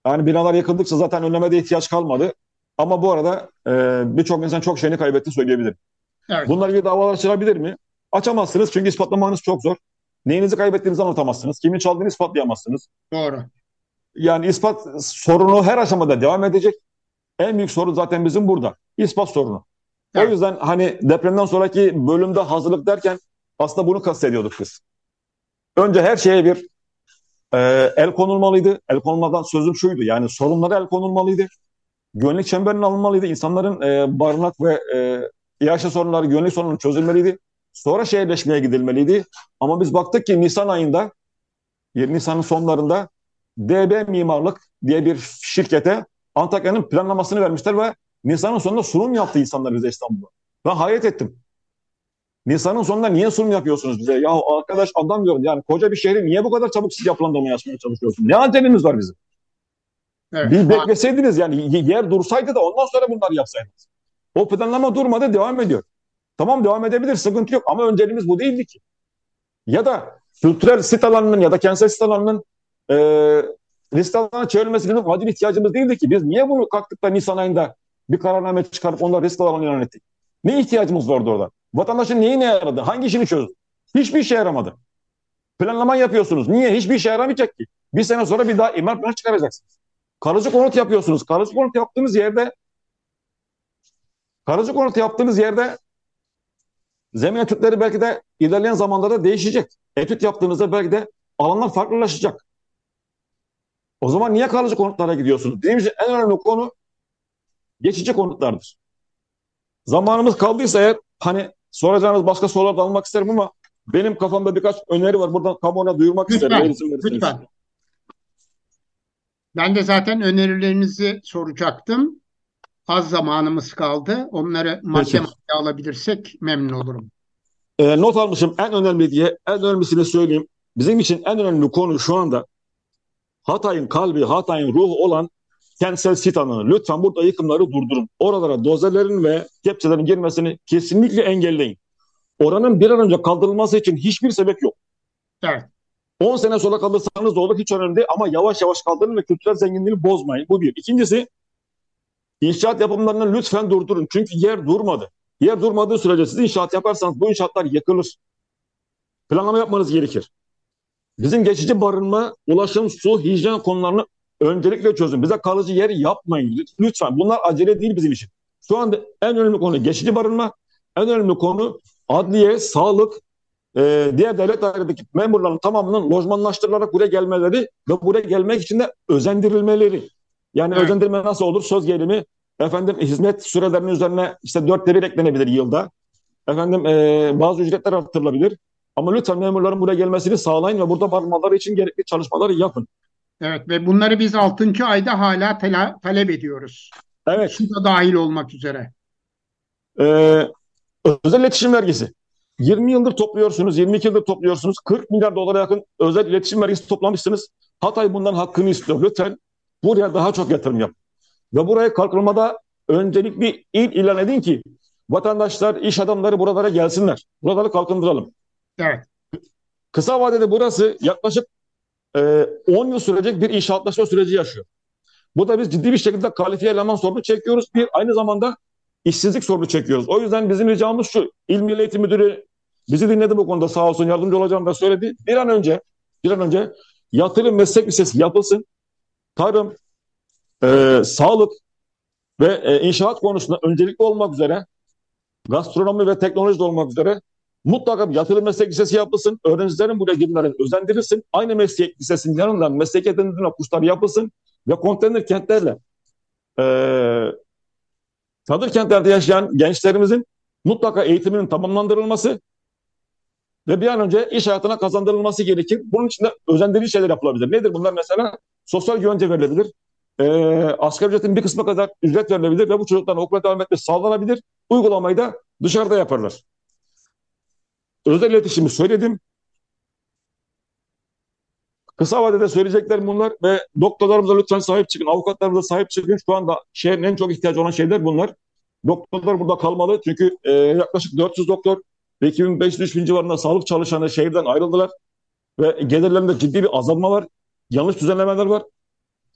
Yani binalar yıkıldıkça zaten önleme de ihtiyaç kalmadı. Ama bu arada e, birçok insan çok şeyini kaybetti söyleyebilirim. Evet. Bunlar gibi davalar açılabilir mi? Açamazsınız çünkü ispatlamanız çok zor. Neyinizi kaybettiğinizi anlatamazsınız. Kimin çaldığını ispatlayamazsınız. Doğru. Yani ispat sorunu her aşamada devam edecek. En büyük sorun zaten bizim burada. İspat sorunu. Evet. O yüzden hani depremden sonraki bölümde hazırlık derken aslında bunu kastediyorduk biz. Önce her şeye bir e, el konulmalıydı. El konulmadan sözüm şuydu. Yani sorunlara el konulmalıydı. Güvenlik çemberinin alınmalıydı. İnsanların e, barınak ve e, yaşa sorunları, güvenlik sorunları çözülmeliydi. Sonra şehirleşmeye gidilmeliydi. Ama biz baktık ki Nisan ayında, Nisan'ın sonlarında DB Mimarlık diye bir şirkete Antakya'nın planlamasını vermişler ve Nisan'ın sonunda sunum yaptı insanlar bize İstanbul'da. Ben hayret ettim. Nisan'ın sonunda niye sunum yapıyorsunuz bize? Ya arkadaş adam diyorum yani koca bir şehri niye bu kadar çabuk siz yapılandırmaya açmaya çalışıyorsunuz? Ne aceleniz var bizim? Evet. Bir bekleseydiniz yani yer dursaydı da ondan sonra bunları yapsaydınız. O planlama durmadı devam ediyor. Tamam devam edebilir sıkıntı yok ama önceliğimiz bu değildi ki. Ya da kültürel sit alanının ya da kentsel sit alanının e, risk alanına çevrilmesi bizim acil ihtiyacımız değildi ki. Biz niye bunu kalktık da Nisan ayında bir kararname çıkarıp onları risk alanı ilan? Ne ihtiyacımız vardı orada? Vatandaşın neyine yaradı? Hangi işini çözdü? Hiçbir işe yaramadı. Planlama yapıyorsunuz. Niye? Hiçbir işe yaramayacak ki. Bir sene sonra bir daha imar planı çıkaracaksınız. Kalıcı konut yapıyorsunuz. Kalıcı konut yaptığınız yerde kalıcı konut yaptığınız yerde zemin etütleri belki de ilerleyen zamanlarda değişecek. Etüt yaptığınızda belki de alanlar farklılaşacak. O zaman niye kalıcı konutlara gidiyorsunuz? Benim için en önemli konu geçici konutlardır. Zamanımız kaldıysa eğer hani soracağınız başka sorular da almak isterim ama benim kafamda birkaç öneri var. Buradan kamuoyuna duyurmak Lütfen, isterim. lütfen. Ben de zaten önerilerinizi soracaktım. Az zamanımız kaldı. Onları madde madde alabilirsek memnun olurum. E, not almışım en önemli diye. En önemlisini söyleyeyim. Bizim için en önemli konu şu anda Hatay'ın kalbi, Hatay'ın ruhu olan kentsel sit alanı. Lütfen burada yıkımları durdurun. Oralara dozerlerin ve kepçelerin girmesini kesinlikle engelleyin. Oranın bir an önce kaldırılması için hiçbir sebep yok. Evet. 10 sene sonra kalırsanız da olur hiç önemli değil ama yavaş yavaş kaldırın ve kültürel zenginliğini bozmayın. Bu bir. İkincisi inşaat yapımlarını lütfen durdurun. Çünkü yer durmadı. Yer durmadığı sürece siz inşaat yaparsanız bu inşaatlar yıkılır. Planlama yapmanız gerekir. Bizim geçici barınma, ulaşım, su, hijyen konularını öncelikle çözün. Bize kalıcı yer yapmayın. Lütfen. Bunlar acele değil bizim için. Şu anda en önemli konu geçici barınma. En önemli konu adliye, sağlık, e, diğer devlet dairedeki memurların tamamının lojmanlaştırılarak buraya gelmeleri ve buraya gelmek için de özendirilmeleri. Yani Evet. özendirme nasıl olur? Söz gelimi efendim hizmet sürelerinin üzerine işte dörtte bir eklenebilir yılda. Efendim e, bazı ücretler artırılabilir. Ama lütfen memurların buraya gelmesini sağlayın ve burada barınmaları için gerekli çalışmaları yapın. Evet ve bunları biz 6. ayda hala tela- talep ediyoruz. Evet. Şu da dahil olmak üzere. Ee, özel iletişim vergisi. 20 yıldır topluyorsunuz, 22 yıldır topluyorsunuz. 40 milyar dolara yakın özel iletişim vergisi toplamışsınız. Hatay bundan hakkını istiyor. Lütfen buraya daha çok yatırım yap. Ve buraya kalkınmada öncelikli il ilan edin ki vatandaşlar, iş adamları buralara gelsinler. Buraları kalkındıralım. Evet. Kısa vadede burası yaklaşık e, 10 yıl sürecek bir inşaatlaşma süreci yaşıyor. Burada biz ciddi bir şekilde kalifiye eleman sorunu çekiyoruz. Bir aynı zamanda işsizlik sorunu çekiyoruz. O yüzden bizim ricamız şu. İl Milli Eğitim Müdürü bizi dinledi bu konuda sağ olsun yardımcı olacağım da söyledi. Bir an önce bir an önce yatırım meslek lisesi yapılsın. Tarım, e, sağlık ve e, inşaat konusunda öncelikli olmak üzere gastronomi ve teknoloji olmak üzere mutlaka bir yatırım meslek lisesi yapılsın. Öğrencilerin buraya girmelerini özendirilsin. Aynı meslek lisesinin yanından meslek edindirme kursları yapılsın ve konteyner kentlerle e, çadır kentlerde yaşayan gençlerimizin mutlaka eğitiminin tamamlandırılması ve bir an önce iş hayatına kazandırılması gerekir. Bunun için de özendirici şeyler yapılabilir. Nedir bunlar mesela? Sosyal güvence verilebilir. E, asgari ücretin bir kısmı kadar ücret verilebilir ve bu çocukların okula devam etmesi sağlanabilir. Uygulamayı da dışarıda yaparlar. Özel iletişimi söyledim. Kısa vadede söyleyeceklerim bunlar ve doktorlarımıza lütfen sahip çıkın, avukatlarımıza sahip çıkın. Şu anda şehrin en çok ihtiyacı olan şeyler bunlar. Doktorlar burada kalmalı çünkü e, yaklaşık 400 doktor ve 2500-3000 civarında sağlık çalışanı şehirden ayrıldılar ve gelirlerinde ciddi bir azalma var. Yanlış düzenlemeler var.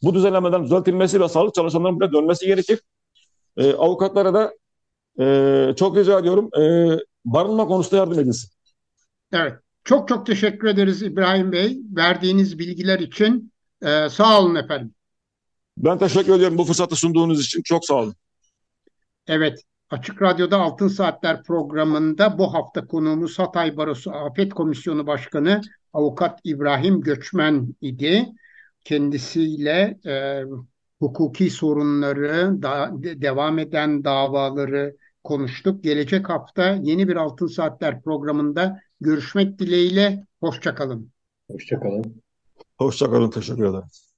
Bu düzenlemeden düzeltilmesi ve sağlık çalışanlarının buraya dönmesi gerekir. E, avukatlara da e, çok rica ediyorum e, barınma konusunda yardım edilsin. Evet. Çok çok teşekkür ederiz İbrahim Bey. Verdiğiniz bilgiler için e, sağ olun efendim. Ben teşekkür ediyorum bu fırsatı sunduğunuz için. Çok sağ olun. Evet. Açık Radyo'da Altın Saatler programında bu hafta konuğumuz Hatay Barosu Afet Komisyonu Başkanı Avukat İbrahim Göçmen idi. Kendisiyle e, hukuki sorunları, da, devam eden davaları konuştuk. Gelecek hafta yeni bir Altın Saatler programında görüşmek dileğiyle. Hoşçakalın. Hoşçakalın. Hoşçakalın. Teşekkür ederim.